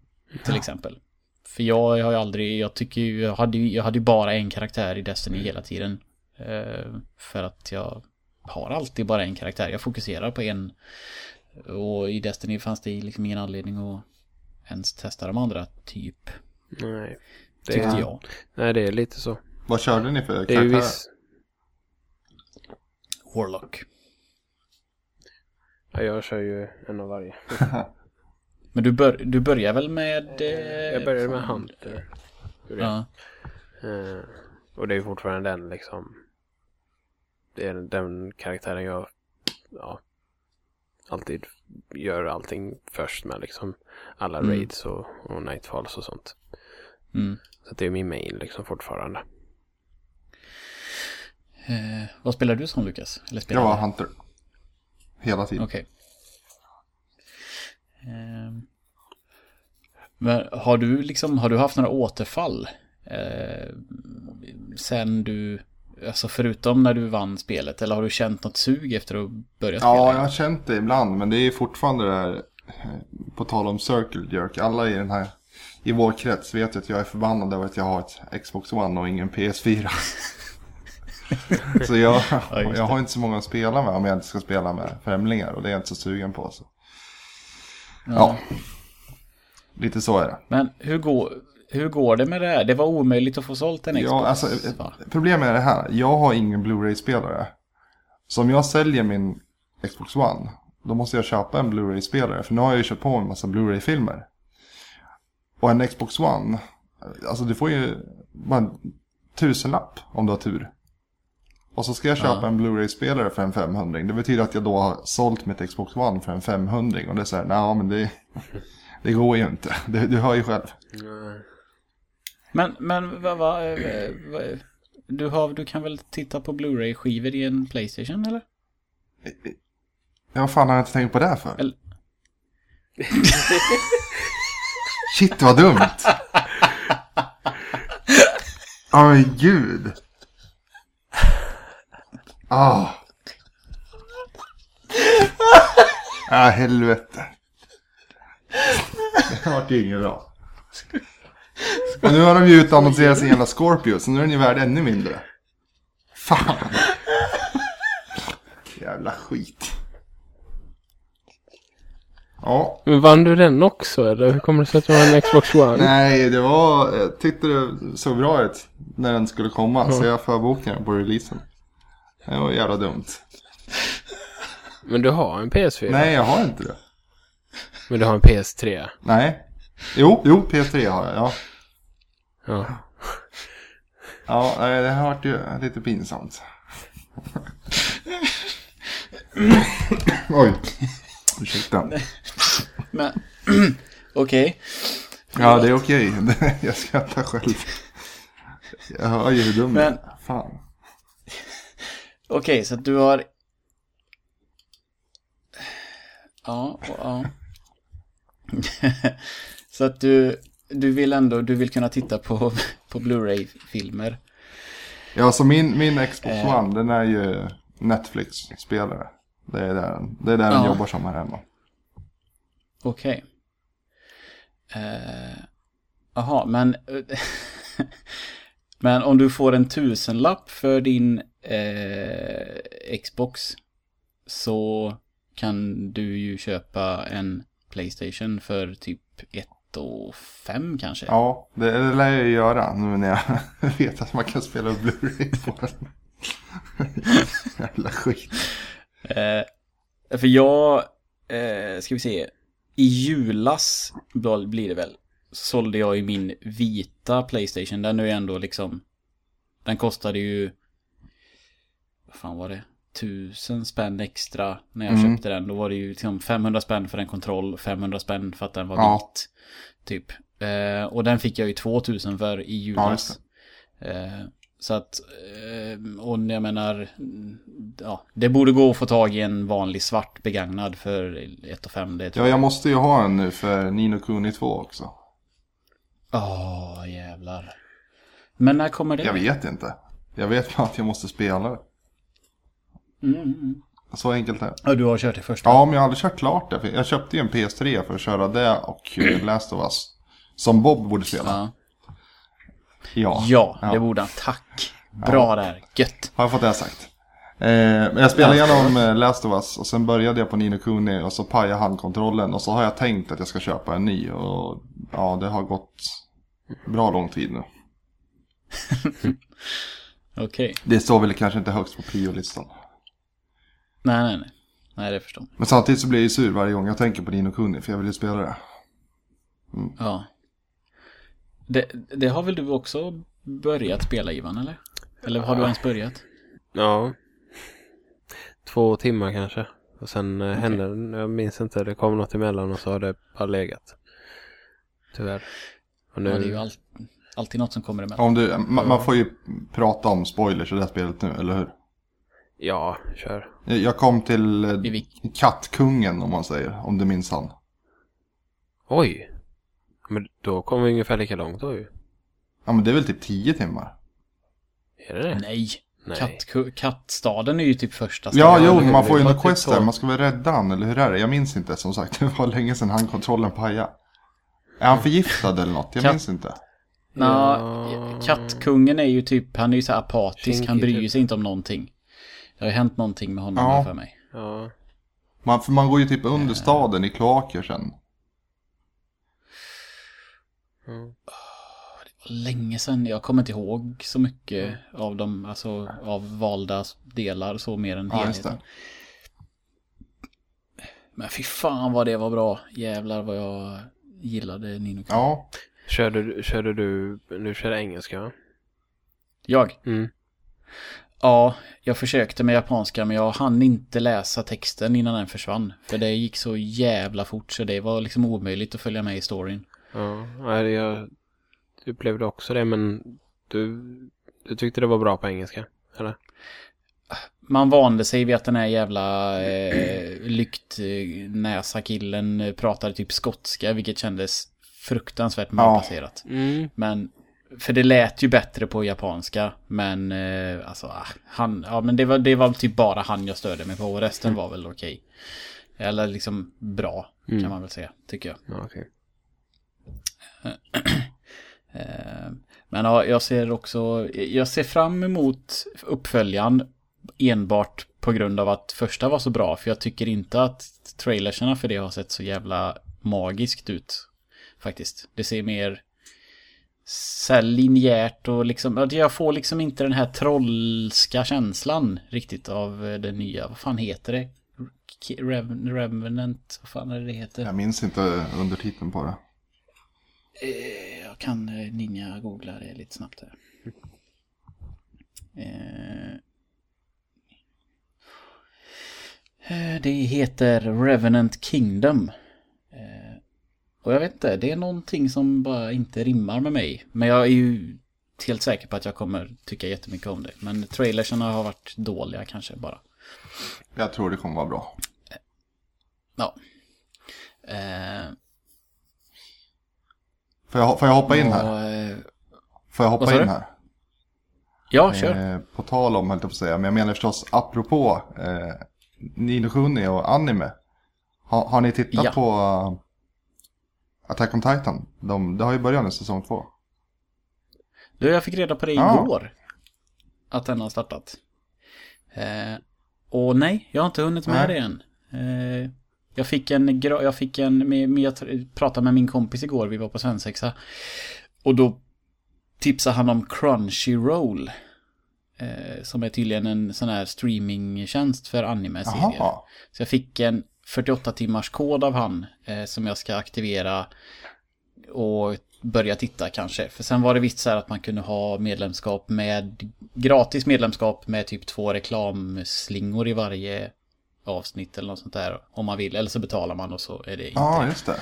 till exempel. För jag har ju aldrig, jag tycker ju, jag hade ju, jag hade ju bara en karaktär i Destiny hela tiden. Eh, för att jag har alltid bara en karaktär. Jag fokuserar på en. Och i Destiny fanns det liksom ingen anledning att ens testa de andra, typ. Nej. Det Tyckte är, jag. nej, det är lite så. Vad körde ni för Det är ju viss... Warlock. Ja, jag kör ju en av varje. Men du, bör, du börjar väl med... Eh, Jag började med Hunter. Gjorde jag. Ja. Eh, och det är fortfarande den liksom. Det är den karaktären jag ja, alltid gör allting först med liksom. Alla Mm. raids och, och nightfalls och sånt. Mm. Så det är min main liksom fortfarande. Eh, vad spelar du som Lukas? Eller spelar Jag var? Hunter. Hela tiden. Okej. Ehm. Men har du liksom, har du haft några återfall? Eh, sen du, alltså förutom när du vann spelet, eller har du känt något sug efter att börja spela? Ja, jag har känt det ibland, men det är fortfarande det där, eh, på tal om Circle Jerk, alla i den här, i vår krets vet ju att jag är förbannad över att jag har ett Xbox One och ingen PS4. så jag, Ja, jag har inte så många att spela med om jag inte ska spela med främlingar och det är jag inte så sugen på. Så. Ja, lite så är det. Men hur går, hur går det med det här? Det var omöjligt att få sålt en Xbox. Ja, alltså, problemet är det här. Jag har ingen Blu-ray-spelare. Så om jag säljer min Xbox One, då måste jag köpa en Blu-ray-spelare. För nu har jag ju köpt på mig en massa Blu-ray-filmer. Och en Xbox One, alltså du får ju bara en tusenlapp om du har tur. Och så ska jag köpa Ja. en Blu-ray-spelare för en 500 Det betyder att jag då har sålt mitt Xbox One för en 500 Och det är så här, nej men det, det går ju inte. Du, du hör ju själv. Nej. Men, men vad, vad, eh, vad, du, har, du kan väl titta på Blu-ray-skivor i en Playstation eller? Ja, vad fan har jag inte tänkt på det för? Eller- Shit vad dumt. Åh men gud. Ah. Ah, helvete. Det vart ju inget bra. Och nu har de ju utannonserat sin jävla Scorpio, så nu är den ju värd ännu mindre. Fan. Jävla skit. Ja, Men vann du den också eller? Hur kommer det sig att du har en Xbox One? nej det var, jag tyckte det såg bra ut när den skulle komma. Så jag förbokade den på releasen. Det var jävla dumt. Men du har en PS4? Nej, jag har inte det. Men du har en PS3? Nej. Jo, jo, P3 har jag, ja. Ja. Ja, det har varit ju lite pinsamt. Oj. Ursäkta. Men, okej. Ja, det är okej. Jag skrattar själv. Jag hör ju hur dum Men-. Fan. Okej, så att du har... Ja, och- ja. Så att du, du vill ändå, du vill kunna titta på, på Blu-ray-filmer. Ja, så min, min Xbox Eh. One, den är ju Netflix-spelare. Det är där, den- det är där den Ja. jobbar som här hemma. Okej. Eh, Jaha, men... men om du får en tusenlapp för din eh, Xbox så kan du ju köpa en Playstation för typ 1 och 5 kanske. Ja, det, lär jag ju göra nu när jag vet att man kan spela Blu-ray på den. Jävla skit. Eh, för jag, eh, ska vi se, i julas blir det väl, sålde jag ju min vita Playstation. Den är ju ändå liksom, den kostade ju, vad fan var det? Tusen spänn extra när jag Mm. köpte den. Då var det ju liksom 500 spänn för en kontroll, 500 spänn för att den var Ja. vit. Typ. Eh, och den fick jag ju 2000 för i Ja, julas. just Eh, så att, eh, och jag menar, ja, det borde gå att få tag i en vanlig svart begagnad för 1 och 5. Det tror Ja, jag. måste ju ha en nu för Nino Kuni 2 också. Åh, jävlar. Men när kommer det? Jag vet inte. Jag vet bara att jag måste spela det. Mm. Så enkelt är det. Ja, du har kört det första? Ja, men jag har aldrig kört klart det. Jag köpte ju en PS3 för att köra det och eh, Last of Us. Som Bob borde spela. Ja. Ja. Ja, Ja. det borde han. Tack. Bra där. Gött. Har jag fått det sagt. Eh, men jag spelade igenom eh, Last of Us och sen började jag på Nino Kuni och så pajade handkontrollen och så har jag tänkt att jag ska köpa en ny och ja, det har gått bra lång tid nu. Okej. Det står väl kanske inte högst på priolistan. Nej, nej, nej. Nej, det förstår jag. Men samtidigt så blir jag ju sur varje gång jag tänker på Nino Kuni för jag vill ju spela det. Ja. Det, det har väl du också börjat spela Ivan, eller? Eller har du ens börjat? Ja. Två timmar kanske. Och sen okay. hände det, jag minns inte, det kom något emellan och så har det bara legat. Tyvärr. Och nu... Ja, det är ju all, alltid något som kommer emellan. Om du, man, man får ju prata om spoilers i det här spelet nu, eller hur? Ja, kör. Jag kom till eh, kattkungen om man säger, om du minns han. Oj! Men då kommer vi ungefär lika långt då ju. Ja men det är väl typ 10 timmar? Är det det? Nej. Nej. Katt, kattstaden är ju typ första Ja, stället. jo, man får ju något typ quest där. Man ska väl rädda han, eller hur är det? Jag minns inte som sagt. Det var länge sedan handkontrollen pajade. Är han förgiftad eller något? Jag Katt- minns inte. Nå, Ja. kattkungen är ju typ, han är ju så här apatisk, han bryr typ. sig inte om någonting. Det har ju hänt någonting med honom Ja. här för mig. Ja. Man, för man går ju typ under staden i kloaker sen. ja. Länge sedan, jag kommer inte ihåg så mycket av dem, alltså av valda delar så mer än Ja, helheten. Men fy fan vad det var bra. Jävlar vad jag gillade Nino Kuni. Ja, Körde, du- körde du, nu kör engelska va? Jag? Mm. Ja, jag försökte med japanska men jag hann inte läsa texten innan den försvann. För det gick så jävla fort så det var liksom omöjligt att följa med i storyn. Ja, jag upplevde också det men du, du tyckte det var bra på engelska? Eller? Man vande sig vid att den här jävla eh, lyktnäsa-killen pratade typ skotska vilket kändes fruktansvärt malplacerat. Mm. Men, för det lät ju bättre på japanska men eh, alltså ah, han, ja men det var, det var typ bara han jag störde mig på resten var väl okej. Eller liksom bra kan man väl säga, tycker jag. Ja, okej. Eh, Men ja, jag ser också, jag ser fram emot uppföljaren enbart på grund av att första var så bra. För jag tycker inte att trailerserna för det har sett så jävla magiskt ut. Faktiskt. Det ser mer så linjärt och liksom, jag får liksom inte den här trollska känslan riktigt av eh, det nya. Vad fan heter det? Rev- Revenant, vad fan är det det heter? jag minns inte undertiteln på det. Eh, Jag kan eh, ninja googla det lite snabbt här. Det heter Revenant Kingdom. Och jag vet inte, det är någonting som bara inte rimmar med mig. Men jag är ju helt säker på att jag kommer tycka jättemycket om det. Men trailersarna har varit dåliga kanske bara. Jag tror det kommer vara bra. Ja. Eh, Får jag, får jag hoppa in här? eh, Får jag hoppa in här? Ja, kör. Eh, på tal om, höll jag på att säga, men jag menar förstås apropå eh, Nino Kuni och anime. Ha, har ni tittat Ja. på Attack on Titan? De, det har ju börjat nu, säsong två. Du, jag fick reda på det Ja. igår. Att den har startat. Eh, och nej, jag har inte hunnit med Nej. det än. Eh, jag fick en, jag fick en, med, med, jag pratade med min kompis igår, vi var på svensexa. Och då tipsade han om Crunchyroll. Eh, som är tydligen en sån här streamingtjänst för anime-serier. Så jag fick en 48 timmars kod av han eh, som jag ska aktivera och börja titta kanske. För sen var det visst så här att man kunde ha medlemskap med gratis medlemskap med typ två reklamslingor i varje avsnitt eller något sånt där om man vill. Eller så betalar man och så är det inte. Ja, just det.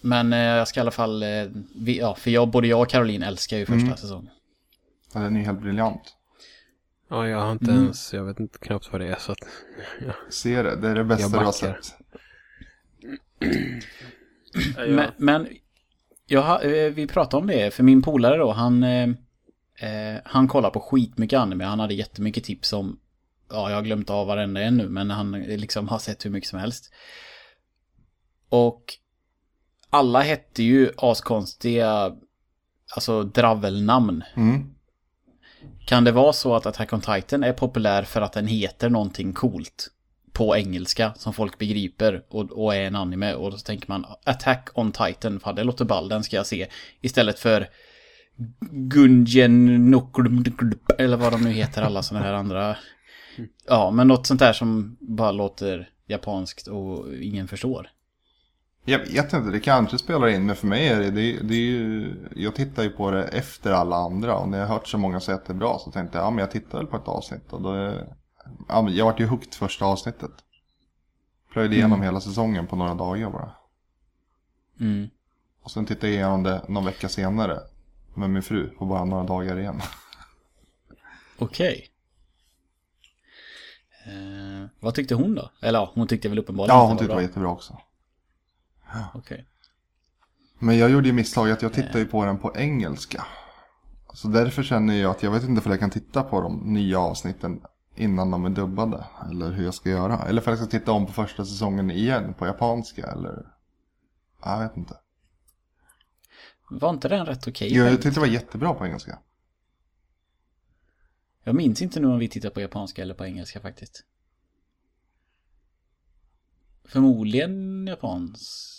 Men eh, jag ska i alla fall, eh, vi, ja, för jag, både jag och Caroline älskar ju första Mm. säsongen. Ja, Den är ju helt briljant. Ja, jag har inte Mm. ens, jag vet inte knappt vad det är så att, ja. Se det, det är det bästa Jag du har sett. Men, men jag, har- eh, vi pratade om det, för min polare då, han, eh, eh, han kollar på skitmycket anime. Han hade jättemycket tips om ja, jag har glömt av varenda en nu, men han liksom har sett hur mycket som helst. Och alla hette ju askonstiga, alltså dravelnamn. Mm. Kan det vara så att Attack on Titan är populär för att den heter någonting coolt? På engelska som folk begriper och, och är en anime och då tänker man Attack on Titan, fan det låter ball, den ska jag se. Istället för Gungen eller vad de nu heter alla sådana här andra. Ja, men något sånt där som bara låter japanskt och ingen förstår. Jag vet inte, det kanske spelar in, men för mig är det, det, det är ju, jag tittar ju på det efter alla andra och när jag har hört så många säga att det är bra så tänkte jag, ja men jag tittar väl på ett avsnitt och då ja, men jag vart ju hooked första avsnittet. Plöjde igenom Mm. hela säsongen på några dagar bara. Mm. Och sen tittade jag igenom det någon vecka senare med min fru på bara några dagar igen. Okej. Eh, vad tyckte hon då? Eller ja, hon tyckte väl uppenbarligen Ja, hon tyckte det var bra. jättebra också. Okej. Men jag gjorde ju misstag att jag tittade ju på den på engelska. Så därför känner jag att jag vet inte för jag kan titta på de nya avsnitten innan de är dubbade. Eller hur jag ska göra. Eller för jag ska titta om på första säsongen igen på japanska. Eller... Jag vet inte. Var inte den rätt okej? Jo, jag tyckte det var jättebra på engelska. Jag minns inte nu om vi tittar på japanska eller på engelska faktiskt. Förmodligen japans.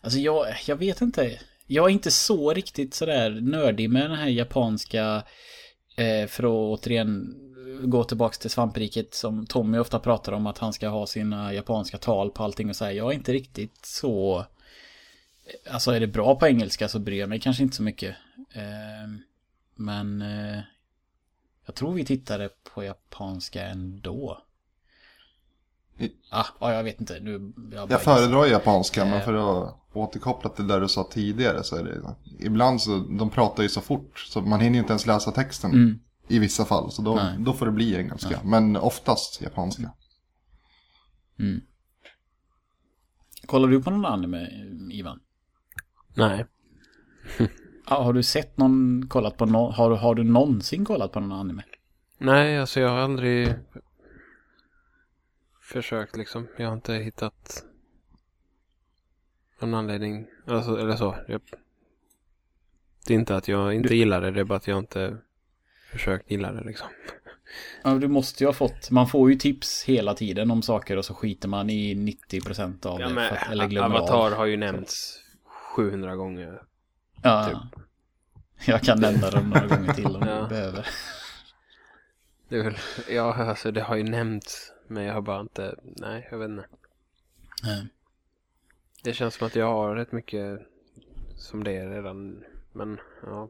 Alltså jag, jag vet inte. Jag är inte så riktigt sådär nördig med den här japanska. Eh, för att återigen gå tillbaks till svampriket som Tommy ofta pratar om att han ska ha sina japanska tal på allting och säga. Jag är inte riktigt så. Eh, alltså är det bra på engelska så bryr jag mig kanske inte så mycket. Eh, men eh, jag tror vi tittade på japanska ändå. Ah, ja, jag vet inte. Nu, jag, Jag föredrar japanska, Eh. men för att återkoppla till det du sa tidigare så är det... Ibland så, de pratar ju så fort så man hinner ju inte ens läsa texten. Mm. I vissa fall, så då, Nej. då får det bli engelska. Men oftast japanska. Mm. Kollar du på någon anime, Ivan? Nej. Ja, har du sett någon, kollat på någon, har, du- har du någonsin kollat på någon anime? Nej, alltså jag har aldrig försökt liksom. Jag har inte hittat någon anledning. Alltså, eller så. Jag... Det är inte att jag inte gillar det, det är bara att jag inte försökt gilla det liksom. Ja, du måste ju ha fått, man får ju tips hela tiden om saker och så skiter man i 90% av Ja, det. men För att, eller glömmer Avatar av. har ju nämnts 700 gånger. Ja. typ. Jag kan nämna dem några gånger till om Ja. du behöver. Det är väl, ja alltså det har ju nämnts. Men jag har bara inte, nej jag vet inte. Nej. Det känns som att jag har rätt mycket som det är redan. Men ja.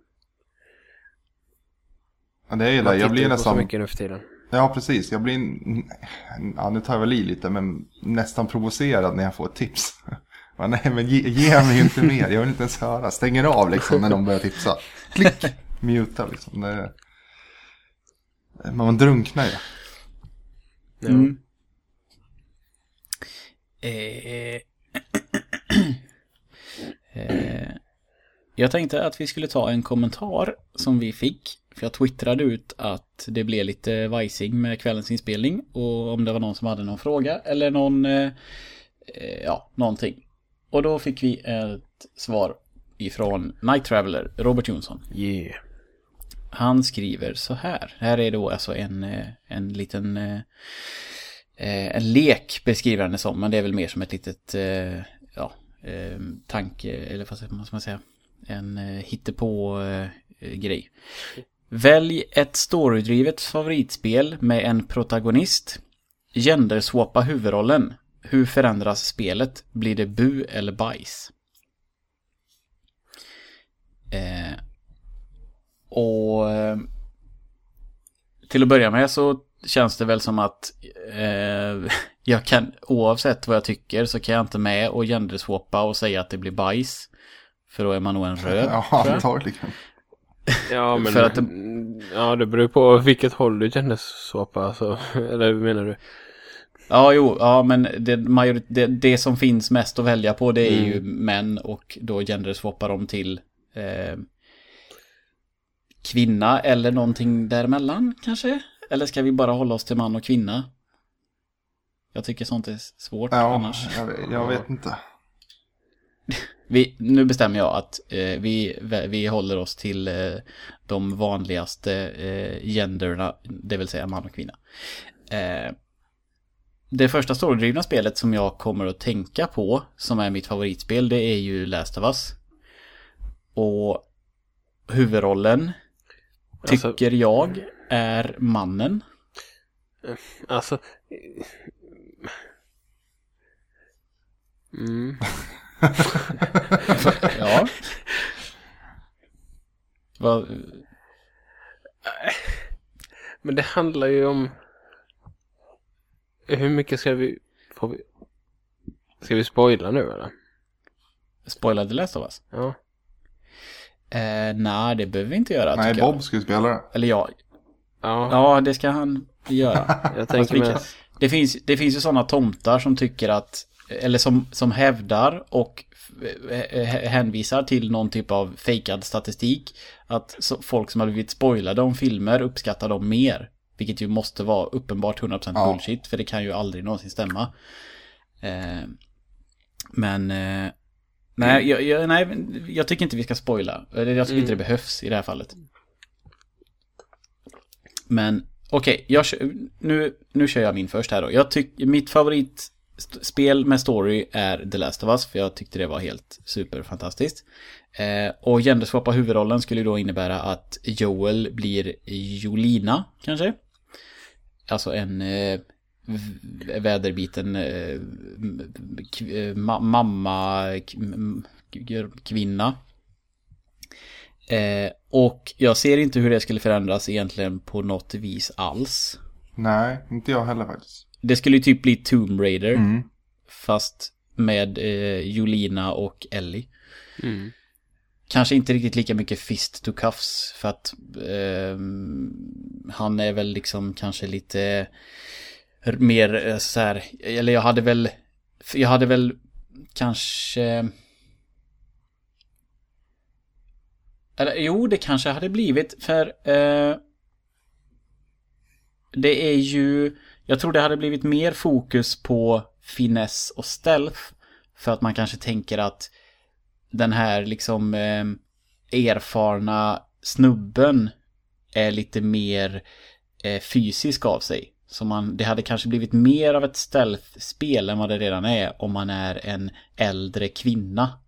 Ja, det är ju Man det. Jag blir på så nästan... mycket nu för tiden. Ja, precis. Jag blir... Ja, nu tar jag väl i lite, men nästan provocerad när jag får ett tips. Ja, nej, men ge, ge mig ju inte mer. Jag vill inte ens höra. Stänger av liksom när de börjar tipsa. Klick! Muta liksom. Det... Man drunknar ju. Ja. Mm. Eh, eh, jag tänkte att vi skulle ta en kommentar som vi fick. För jag twittrade ut att det blev lite vajsing med kvällens inspelning. Och om det var någon som hade någon fråga eller någon, eh, eh, ja, någonting. Och då fick vi ett svar ifrån Night Traveler, Robert Jonsson. Yeah. Han skriver så här. Här är då alltså en, eh, en liten... Eh, eh, en lek beskriver han det som, men det är väl mer som ett litet... Ja, tanke, eller vad ska man säga? En hittepå-grej. Välj ett storydrivet favoritspel med en protagonist. Genderswappa huvudrollen. Hur förändras spelet? Blir det bu eller bajs? Eh, och eh, till att börja med så känns det väl som att eh, jag kan, oavsett vad jag tycker så kan jag inte med och genderswappa och säga att det blir bajs. För då är man nog en röd. Ja, antagligen. Ja men För att det- ja, det beror på vilket håll du på. Alltså, eller hur menar du? Ja, jo, ja, men det, major, det, det som finns mest att välja på det är Mm. ju män och då genderswappar de till eh, kvinna eller någonting däremellan kanske. eller ska vi bara hålla oss till man och kvinna? Jag tycker sånt är svårt Ja, annars. jag, vet- jag vet inte. Vi, nu bestämmer jag att eh, vi, vi håller oss till eh, de vanligaste eh, genderna, det vill säga man och kvinna. Eh, det första storydrivna spelet som jag kommer att tänka på, som är mitt favoritspel, det är ju Last of Us. Och huvudrollen Alltså- tycker jag är mannen. Alltså... Mm. Ja. Vad, Men det handlar ju om... Hur mycket ska vi... Får vi... Ska vi spoila nu eller? spoilade Last of Us? Ja. Eh, nej, det behöver vi inte göra. Nej, jag. Bob ska ju spela det. Eller ja, Ja, ja det ska han göra. jag tänker kan- det, finns, det finns ju sådana tomtar som tycker att, eller som, som hävdar och eh, eh, hänvisar till någon typ av fejkad statistik. Att folk som har blivit spoilade om filmer uppskattar dem mer. Vilket ju måste vara uppenbart 100% Ja. bullshit, för det kan ju aldrig någonsin stämma. Eh, men, eh, nej, jag, jag, nej, jag tycker inte vi ska spoila. Jag tycker inte det behövs i det här fallet. Men okej, kör- nu, nu kör jag min först här då. Jag tycker mitt favoritspel med story är The Last of Us, för jag tyckte det var helt superfantastiskt. Eh, och genderswappa huvudrollen skulle då innebära att Joel blir Jolina, kanske? Alltså en eh, väderbiten eh, eh, ma- mamma kvinna. Eh, och jag ser inte hur det skulle förändras egentligen på något vis alls. Nej, inte jag heller faktiskt. Det skulle ju typ bli Tomb Raider. Mm. Fast med eh, Jolina och Ellie. Mm. Kanske inte riktigt lika mycket fist to cuffs. För att ehm, han är väl liksom kanske lite mer eh, så här. Eller jag hade väl. Jag hade väl kanske. Eller jo, det kanske hade blivit. För eh, det är ju. Jag tror det hade blivit mer fokus på finess och stealth. För att man kanske tänker att den här liksom eh, erfarna snubben är lite mer eh, fysisk av sig. Så man, det hade kanske blivit mer av ett stealth-spel än vad det redan är om man är en äldre kvinna.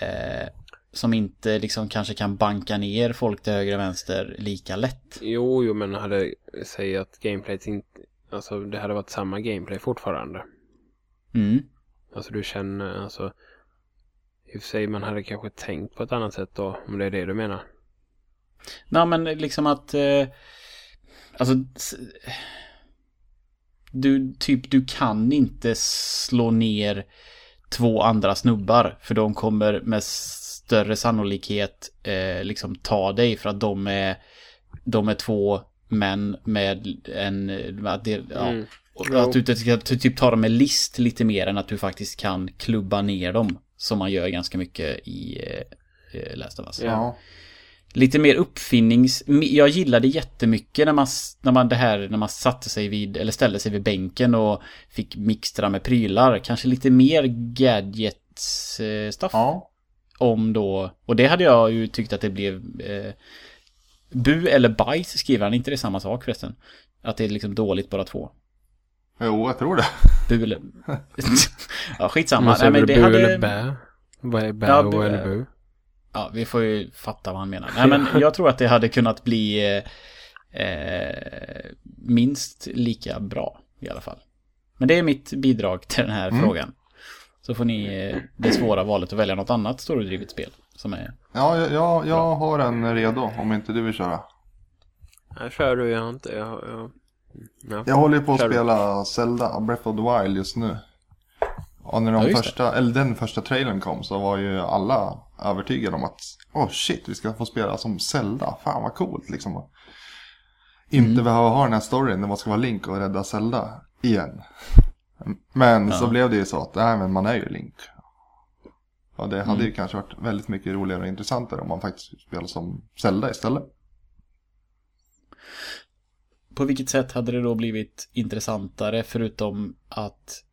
Eh, som inte liksom kanske kan banka ner folk till höger och vänster lika lätt. Jo, jo, men hade... Säg att gameplayet inte... Alltså, det hade varit samma gameplay fortfarande. Mm. Alltså, du känner... Alltså... I och för sig, man hade kanske tänkt på ett annat sätt då, om det är det du menar. Nej men liksom att... Eh, alltså... Du, typ, du kan inte slå ner två andra snubbar. För de kommer med större sannolikhet eh, liksom ta dig. För att de är, de är två män med en... Att det, ja, Mm. att du ska ty- typ ta dem med list lite mer än att du faktiskt kan klubba ner dem. Som man gör ganska mycket i eh, eh, Last of Us Ja. Lite mer uppfinnings... Jag gillade jättemycket när man, när man det här, när man satte sig vid, eller ställde sig vid bänken och fick mixtra med prylar. Kanske lite mer gadgets eh, stuff. Ja. Om då, och det hade jag ju tyckt att det blev... Eh, bu eller bajs skriver han, inte det samma sak förresten? Att det är liksom dåligt bara två. Jo, jag tror det. Bu eller... ja, skitsamma. Nej, men det bu hade... eller bä? Vad är bä Ja, och bu- är bu? Ja, vi får ju fatta vad han menar. Nej, men jag tror att det hade kunnat bli eh, eh, minst lika bra i alla fall. Men det är mitt bidrag till den här frågan. Så får ni eh, det svåra valet att välja något annat storydrivet spel. Som är... Ja, jag, jag, jag har en redo om inte du vill köra. Nej, kör du. Jag har inte... Jag, jag... Ja. Jag håller på att spela Zelda Breath of the Wild just nu. Och när de Ja, det. första, eller den första trailern kom så var ju alla övertygade om att Åh oh shit, vi ska få spela som Zelda. Fan vad coolt liksom. att Inte Mm. behöva ha den här storyn där man ska vara Link och rädda Zelda igen. Men så Ja. blev det ju så att, nej men man är ju Link. Och det hade Mm. ju kanske varit väldigt mycket roligare och intressantare om man faktiskt spelade som Zelda istället. på vilket sätt hade det då blivit intressantare förutom att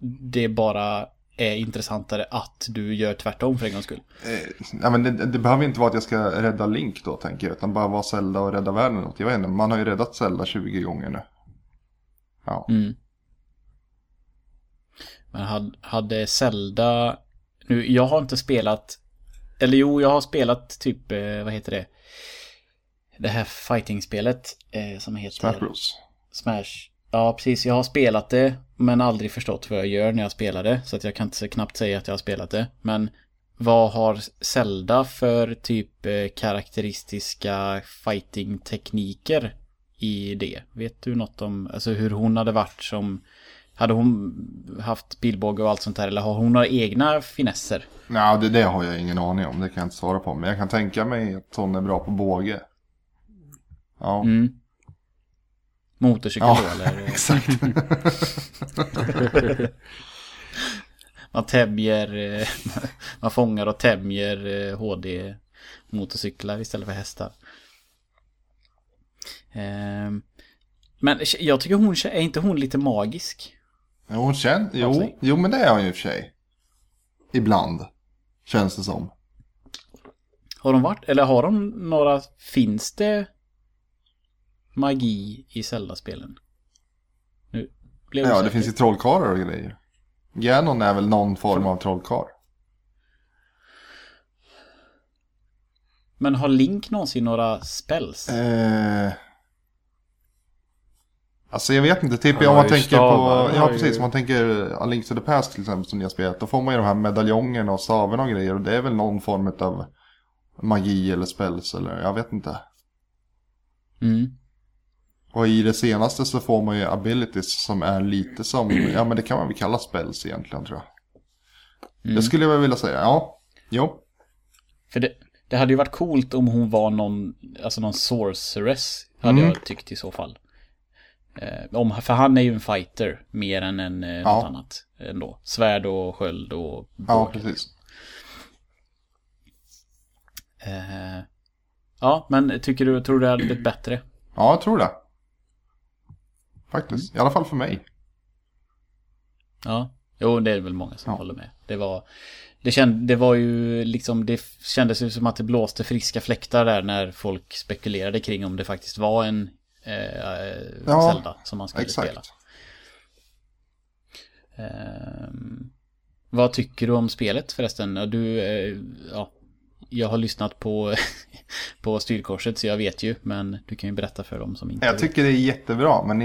det bara är intressantare att du gör tvärtom för en gångs skull? Eh, ja, men det, det behöver inte vara att jag ska rädda Link då tänker jag. Utan bara vara Zelda och rädda världen åt. Jag vet inte, man har ju räddat Zelda 20 gånger nu. Ja. Mm. Men hade, hade Zelda... Nu, jag har inte spelat... Eller jo, jag har spelat typ, eh, vad heter det? Det här fighting-spelet eh, som heter... Smash Bros. Smash. Ja, precis. Jag har spelat det, men aldrig förstått vad jag gör när jag spelar det. Så att jag kan inte knappt säga att jag har spelat det. Men vad har Zelda för typ eh, karaktäristiska fighting-tekniker i det? Vet du något om, alltså hur hon hade varit som... Hade hon haft pilbåge och allt sånt här eller har hon några egna finesser? Nej, det, det har jag ingen aning om. Det kan jag inte svara på. Men jag kan tänka mig att hon är bra på båge. Ja, Mm. Motorcykel ja eller? exakt. Man tämjer, eh, man fångar och tämjer eh, HD-motorcyklar istället för hästar. Ehm, Men jag tycker hon, är inte hon lite magisk? Ja, hon känner, jo, Absolut. jo, men det är hon ju i och för sig. Ibland. Känns det som. Har de varit, eller har de några, finns det magi i Zelda-spelen? Nu blev jag Ja, det osäker. finns ju trollkarlar och grejer. Ganon är väl någon form av trollkarl. Men har Link någonsin några spells? Eh... Alltså jag vet inte, typ om man tänker stavar, på, ja har precis, om man tänker A Link to the Past till exempel som ni har spelat. Då får man ju de här medaljongerna och stavarna och grejer. Och det är väl någon form av magi eller spells eller jag vet inte. Mm. Och i det senaste så får man ju abilities som är lite som, ja men det kan man väl kalla spells egentligen tror jag. Mm. Det skulle jag vilja säga, ja. Jo. För det, det hade ju varit coolt om hon var någon, alltså någon sorceress, hade Mm. jag tyckt i så fall. Eh, om, för han är ju en fighter mer än en, eh, Ja. något annat ändå. Svärd och sköld och Ja, precis. Eh, ja, men tycker du, tror du det hade blivit bättre? Ja, jag tror det. Faktiskt, i alla fall för mig. Ja, jo det är väl många som Ja. håller med. Det var, det, känd, det var ju liksom, det kändes ju som att det blåste friska fläktar där när folk spekulerade kring om det faktiskt var en eh, Ja, Zelda som man skulle spela. Exakt. Ehm, vad tycker du om spelet förresten? Du, eh, ja, jag har lyssnat på, på styrkorset så jag vet ju, men du kan ju berätta för dem som inte Jag tycker det är jättebra, men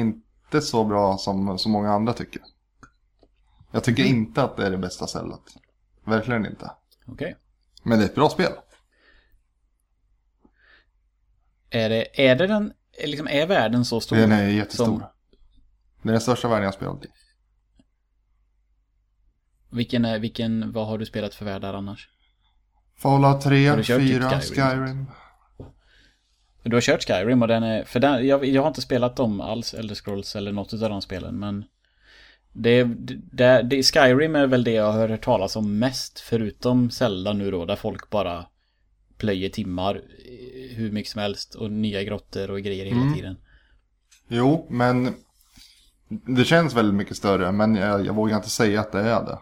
inte så bra som så många andra tycker. Jag tycker Mm. inte att det är det bästa stället. Verkligen inte. Okej. Men det är ett bra spel. Är det, är det den, liksom, är världen så stor? Den är jättestor. Som- Det är den största världen jag spelat i. Vilken är, vilken, vad har du spelat för världar annars? Fallout 3, Har du kört typ 4, Skyrim? Du har kört Skyrim och den är, för den, jag, jag har inte spelat dem alls, Elder Scrolls eller något av de spelen, men det, det, det, Skyrim är väl det jag har hört talas om mest, förutom Zelda nu då, där folk bara plöjer timmar eh, hur mycket som helst och nya grottor och grejer hela Mm. tiden. Jo, men det känns väldigt mycket större, men jag, jag vågar inte säga att det är det.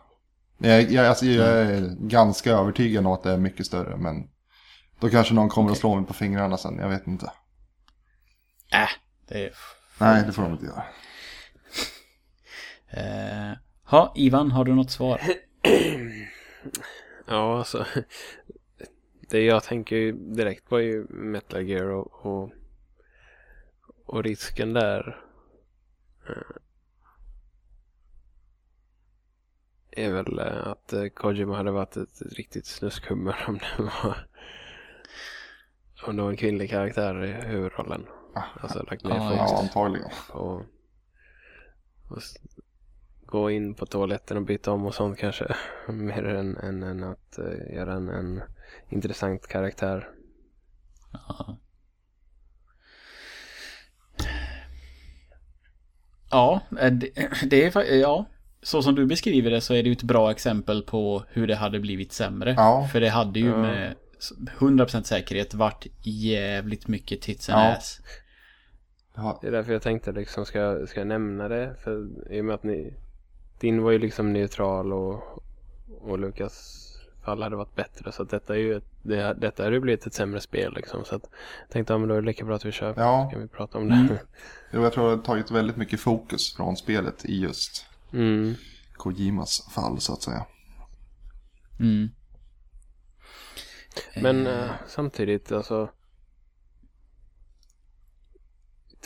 Jag, jag, alltså, jag är ganska övertygad om att det är mycket större, men då kanske någon kommer att slå mig på fingrarna sen, jag vet inte. Äh, det är... Nej, det får de inte göra. Eh, ha, Ivan, har du något svar? Ja, alltså. Det jag tänker ju direkt på är ju Metal Gear och, och, och risken där. eh, Är väl eh, att Kojima hade varit ett, ett riktigt snuskhummer om det var om det var en kvinnlig karaktär i huvudrollen. Alltså lagt ner Ja, fokus Ja, antagligen. och, och gå in på toaletten och byta om och sånt kanske. Mer än, än, än att eh, göra en, en intressant karaktär. Ja. Ja, eh, det, det är fa- ja. Så som du beskriver det så är det ju ett bra exempel på hur det hade blivit sämre. Ja. För det hade ju Ja. med 100% säkerhet varit jävligt mycket tits and Ja. ass. Ja, Det är därför jag tänkte liksom, ska, ska jag nämna det? För i och med att ni, din var ju liksom neutral och, och Lukas fall hade varit bättre. Så att detta är ju ett, det, detta hade ju blivit ett sämre spel liksom. Så att jag tänkte, ja men då är det lika bra att vi kör. Ja. Ska vi prata om det? Mm. jo, jag tror det har tagit väldigt mycket fokus från spelet i just Mm. Kojimas fall så att säga. Mm. Men Eh, eh, samtidigt alltså.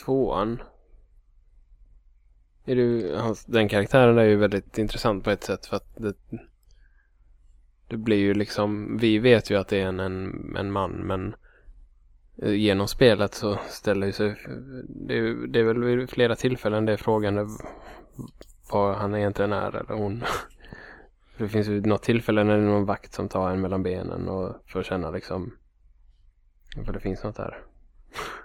Tvåan. Är du, hans, den karaktären är ju väldigt intressant på ett sätt för att det, det blir ju liksom, vi vet ju att det är en, en, en man men eh, genom spelet så ställer ju sig, det är, det är väl vid flera tillfällen det är frågan vad han egentligen är eller hon. Det finns ju något tillfälle när det är någon vakt som tar en mellan benen och får känna liksom för det finns något där.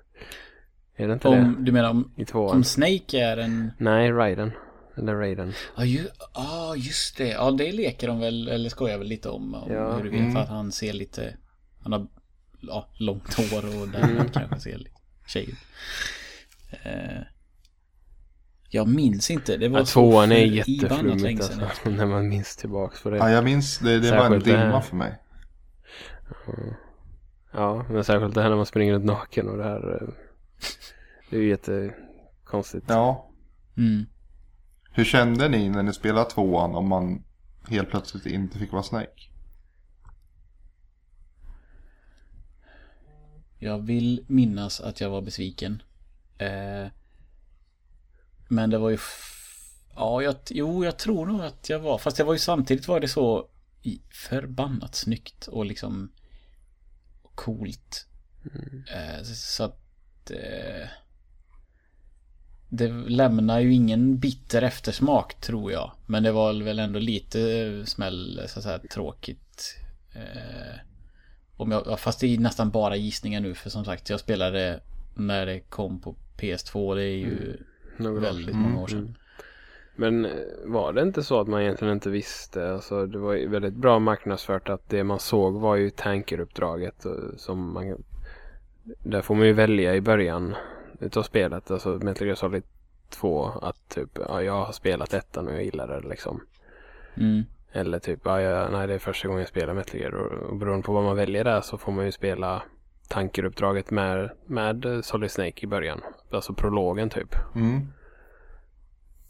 är det inte om, du menar om, det? I tvåan? om Snake är en... Nej, Raiden. Eller Raiden. Ja, ju, ah, just det. Ja, det leker de väl, eller skojar väl lite om. om Ja. hur det är, Mm. för att han ser lite... Han har ja, långt hår och där Mm. han kanske ser lite tjej ut. Eh, jag minns inte. Det var Ja, tvåan är jätteflummigt alltså. När man minns tillbaks på det. Ja, jag minns, det, det var en dimma för mig. Ja, men särskilt det här när man springer runt naken och det här. eh, Det är ju jättekonstigt. Ja. Mm. Hur kände ni när ni spelade tvåan om man helt plötsligt inte fick vara Snake? Jag vill minnas att jag var besviken. Eh, men det var ju... Ja, jag, jo, jag tror nog att jag var. Fast det var ju samtidigt var det så förbannat snyggt och liksom coolt. Eh, så- att... Eh, det lämnar ju ingen bitter eftersmak tror jag. Men det var väl ändå lite smäll, så att säga, tråkigt. Eh, om jag, ja, fast det är nästan bara gissningar nu för som sagt jag spelade när det kom på PS2. Det är ju Några år väldigt sedan. många år sedan. Mm. Men eh, var det inte så att man egentligen inte visste? Alltså det var ju väldigt bra marknadsfört att det man såg var ju tankeruppdraget eh, som man Där får man ju välja i början utav spelet, alltså Metal Gear Solid 2 att typ ja, jag har spelat ettan och jag gillar det liksom. Mm. Eller typ ja, jag, nej det är första gången jag spelar Metal Gear och, och beroende på vad man väljer där så får man ju spela tankeruppdraget med, med Solid Snake i början. Alltså prologen typ. Mm.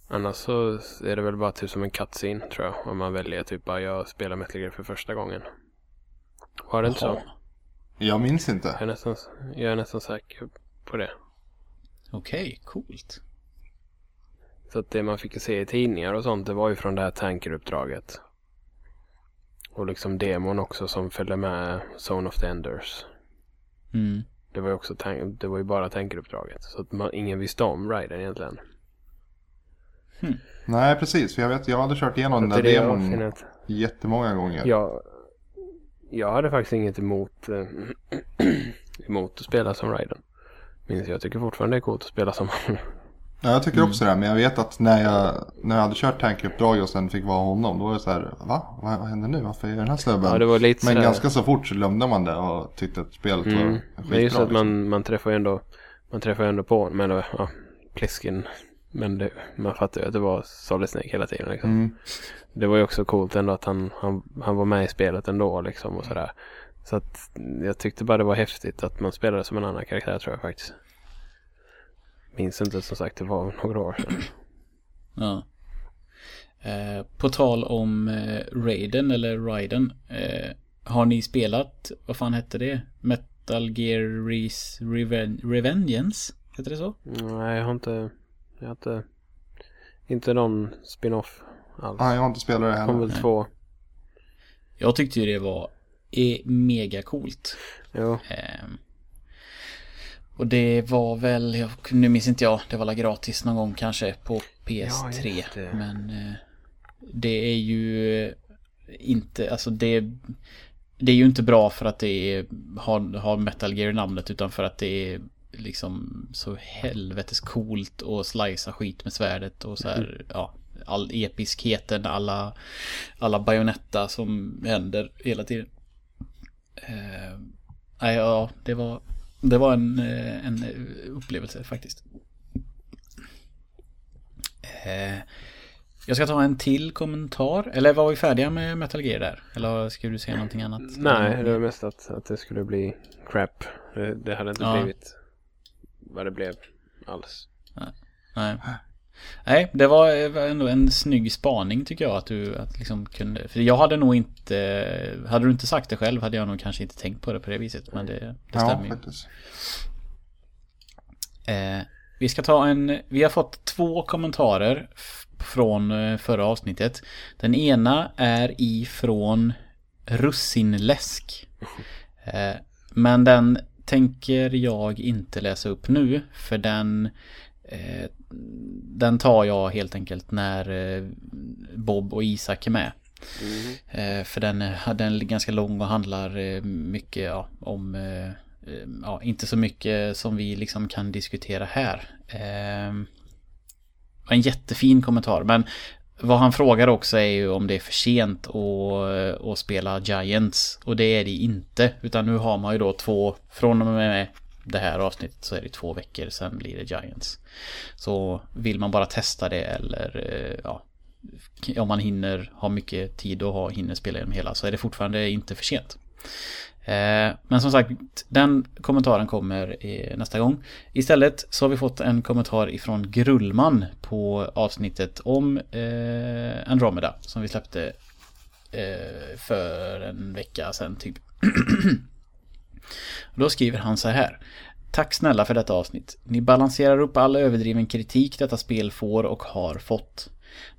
Annars så är det väl bara typ som en cutscene tror jag. Om man väljer typ bara jag spelar Metal Gear för första gången. Var det inte så? Jag minns Jag inte. är, nästan, jag är nästan säker på det. Okej, coolt. Så att det man fick se i tidningar och sånt det var ju från det här tankeruppdraget. Och liksom demon också som följde med Zone of the Enders. Mm. Det var ju också det var ju bara tankeruppdraget. Så att man, ingen visste om Raiden egentligen. Nej, precis. För jag vet, jag hade kört igenom den där demon finnet. jättemånga gånger. Jag, jag hade faktiskt inget emot, eh, emot att spela som Raiden. Minns jag tycker fortfarande det är coolt att spela som Ja, jag tycker också det. Men jag vet att när jag, när jag hade kört tankuppdrag och sen fick vara honom. Då var det så här, va? Vad, vad händer nu? Varför är den här snubben? Ja, det var lite men sådär- ganska så fort så glömde man det och tyckte att spelet var Mm. skitbra. Det är just att liksom. man, man träffar ju ändå Man träffar ändå på Men då, ja, Pliskin Men det, man fattar ju att det var Solid Snake hela tiden liksom. Mm. Det var ju också coolt ändå att han, han, han var med i spelet ändå liksom och sådär Så att jag tyckte bara det var häftigt att man spelade som en annan karaktär tror jag faktiskt Minns inte som sagt, det var några år sedan Ja. Eh, på tal om eh, Raiden eller Raiden. Eh, har ni spelat, vad fan hette det? Metal Gear Res- Reven- Revengeance? Heter det så? Nej jag har inte Jag har inte Inte någon spin-off alls Nej, jag har inte spelat det Det kom heller. väl två Jag tyckte ju det var eh, mega coolt. Jo Ehm, och det var väl, jag, nu minns inte jag, det var väl gratis någon gång kanske på PS3. Ja. Men eh, det är ju eh, inte, alltså det, det är ju inte bra för att det är, har, har Metal Gear i namnet utan för att det är liksom så helvetes coolt och slicea skit med svärdet och så här, ja, all episkheten, alla, alla bajonetta som händer hela tiden. Nej, ja, det var Det var en, eh, en upplevelse faktiskt. Eh, jag ska ta en till kommentar. Eller var vi färdiga med Metal Gear där? Eller ska du säga någonting annat? Nej, det var mest att, att det skulle bli crap. Det, det hade inte Ja. blivit vad det blev alls. Nej. Nej, det var eh, ändå en snygg spaning tycker jag att du att liksom kunde. För jag hade nog inte, hade du inte sagt det själv hade jag nog kanske inte tänkt på det på det viset. Men det, det Ja, stämmer ju. Eh, vi ska ta en, vi har fått två kommentarer från eh, förra avsnittet. Den ena är ifrån Russinläsk. Eh, men den tänker jag inte läsa upp nu för den eh, den tar jag helt enkelt när eh, Bob och Isak är med. Eh, för den, är- den är ganska lång och handlar eh, mycket ja, om eh, eh, Ja, inte så mycket som vi liksom kan diskutera här. Eh, en jättefin kommentar men vad han frågar också är ju om det är för sent att, att spela Giants. Och det är det inte. Utan nu har man ju då två, från och med det här avsnittet så är det två veckor sen blir det Giants. Så vill man bara testa det eller eh, ja, om man hinner ha mycket tid och ha, hinner spela igenom hela så är det fortfarande inte för sent. Eh, men som sagt, den kommentaren kommer eh, nästa gång. Istället så har vi fått en kommentar ifrån Grullman på avsnittet om Andromeda som vi släppte för en vecka sedan typ. Då skriver han så här. Tack snälla för detta avsnitt. Ni balanserar upp all överdriven kritik detta spel får och har fått.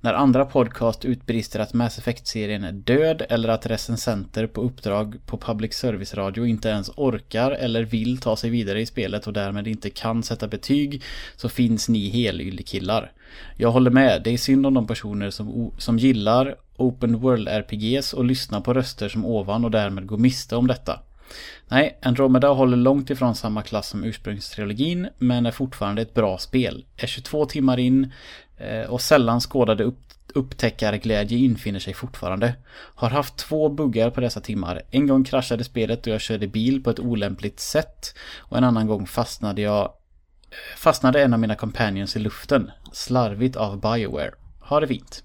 När andra podcast utbrister att Mass Effect-serien är död eller att recensenter på uppdrag på public service-radio inte ens orkar eller vill ta sig vidare i spelet och därmed inte kan sätta betyg så finns ni helyllekillar. Jag håller med, det är synd om de personer som, som gillar Open World-RPGs och lyssnar på röster som ovan och därmed går miste om detta. Nej, Andromeda håller långt ifrån samma klass som ursprungstrilogin men är fortfarande ett bra spel. Är 22 timmar in eh, och sällan skådade upp, upptäckarglädje infinner sig fortfarande. Har haft två buggar på dessa timmar. En gång kraschade spelet och jag körde bil på ett olämpligt sätt och en annan gång fastnade jag eh, fastnade en av mina companions i luften. Slarvigt av Bioware. Ha det fint.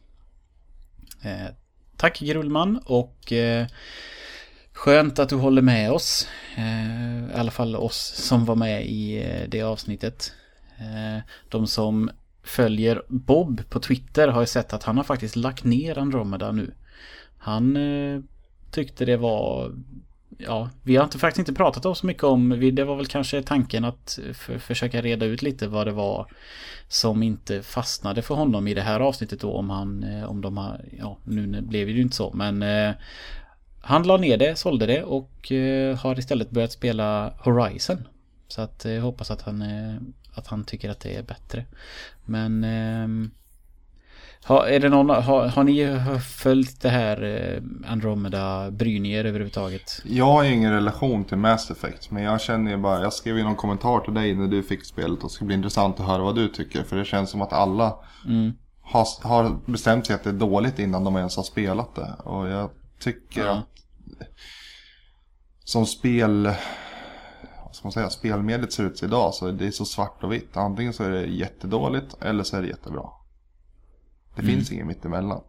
Eh, tack Grullman och eh, Skönt att du håller med oss. Eh, I alla fall oss som var med i eh, det avsnittet. Eh, de som följer Bob på Twitter har ju sett att han har faktiskt lagt ner Andromeda nu. Han tyckte det var... Ja, vi har inte, faktiskt inte pratat om så mycket om... Det var väl kanske tanken att för, försöka reda ut lite vad det var som inte fastnade för honom i det här avsnittet då om han... Om de har... Ja, nu blev det ju inte så men eh, han la ner det, sålde det och eh, har istället börjat spela Horizon. Så att jag hoppas att han, eh, att han tycker att det är bättre. Men ehm, har, är det någon, har, har ni följt det här eh, Andromeda, bryr ni er överhuvudtaget? Jag har ingen relation till Mass Effect. Men jag känner ju bara, jag skrev ju någon kommentar till dig när du fick spelet. Och det ska bli intressant att höra vad du tycker. För det känns som att alla Mm. har, har bestämt sig att det är dåligt innan de ens har spelat det. Och jag tycker Ja. att som spel, vad ska man säga, spelmediet ser ut idag så det är så svart och vitt. Antingen så är det jättedåligt eller så är det jättebra. Det Mm. finns inget mittemellan.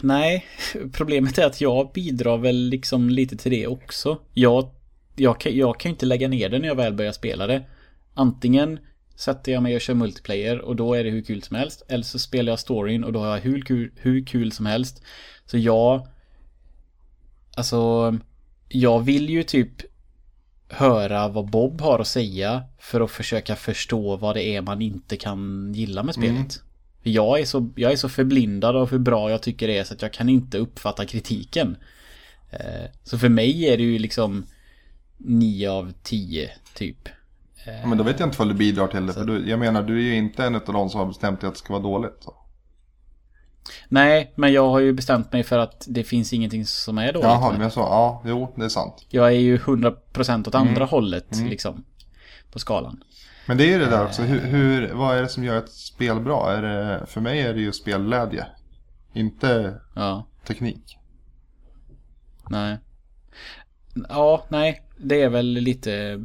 Nej, problemet är att jag bidrar väl liksom lite till det också. Jag, jag, kan, jag kan ju inte lägga ner det när jag väl börjar spela det. Antingen sätter jag mig och kör multiplayer och då är det hur kul som helst. Eller så spelar jag storyn och då har jag hur kul, hur kul som helst. Så jag... Alltså... Jag vill ju typ höra vad Bob har att säga för att försöka förstå vad det är man inte kan gilla med spelet. För Jag är, så, jag är så förblindad av hur bra jag tycker det är så att jag kan inte uppfatta kritiken. Eh, Så för mig är det ju liksom 9 av 10 typ. Ja, Men då vet jag inte vad du bidrar till det. För du, jag menar, du är ju inte en av de som har bestämt dig att det ska vara dåligt. Så. Nej, men jag har ju bestämt mig för att det finns ingenting som är dåligt. Jaha, men jag sa, ja, jo, det är sant. Jag är ju 100% åt andra hållet liksom. På skalan. Men det är ju det där också, hur, hur, vad är det som gör ett spel bra? Är det, för mig är det ju spelglädje. Inte Ja, teknik. nej. Ja, nej. Det är väl lite...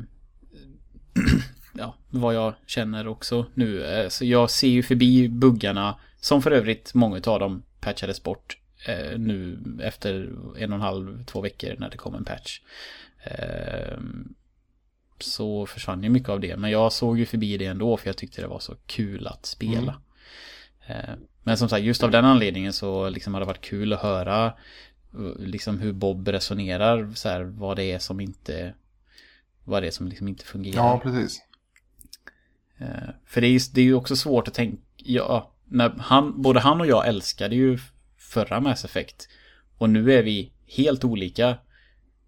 ja, vad jag känner också nu. Eh, så jag ser ju förbi buggarna. Som för övrigt många av dem patchades bort. eh, Nu efter en och en halv, två veckor när det kom en patch. Eh, Så försvann ju mycket av det. Men jag såg ju förbi det ändå för jag tyckte det var så kul att spela. Eh, Men som sagt, just av den anledningen så liksom hade det varit kul att höra eh, liksom hur Bob resonerar så här, vad det är som inte vad det är som liksom inte fungerar. Ja, precis. Eh, För det är, ju, det är ju också svårt att tänka, ja, när han, både han och jag älskade ju förra Mass Effect. Och nu är vi helt olika.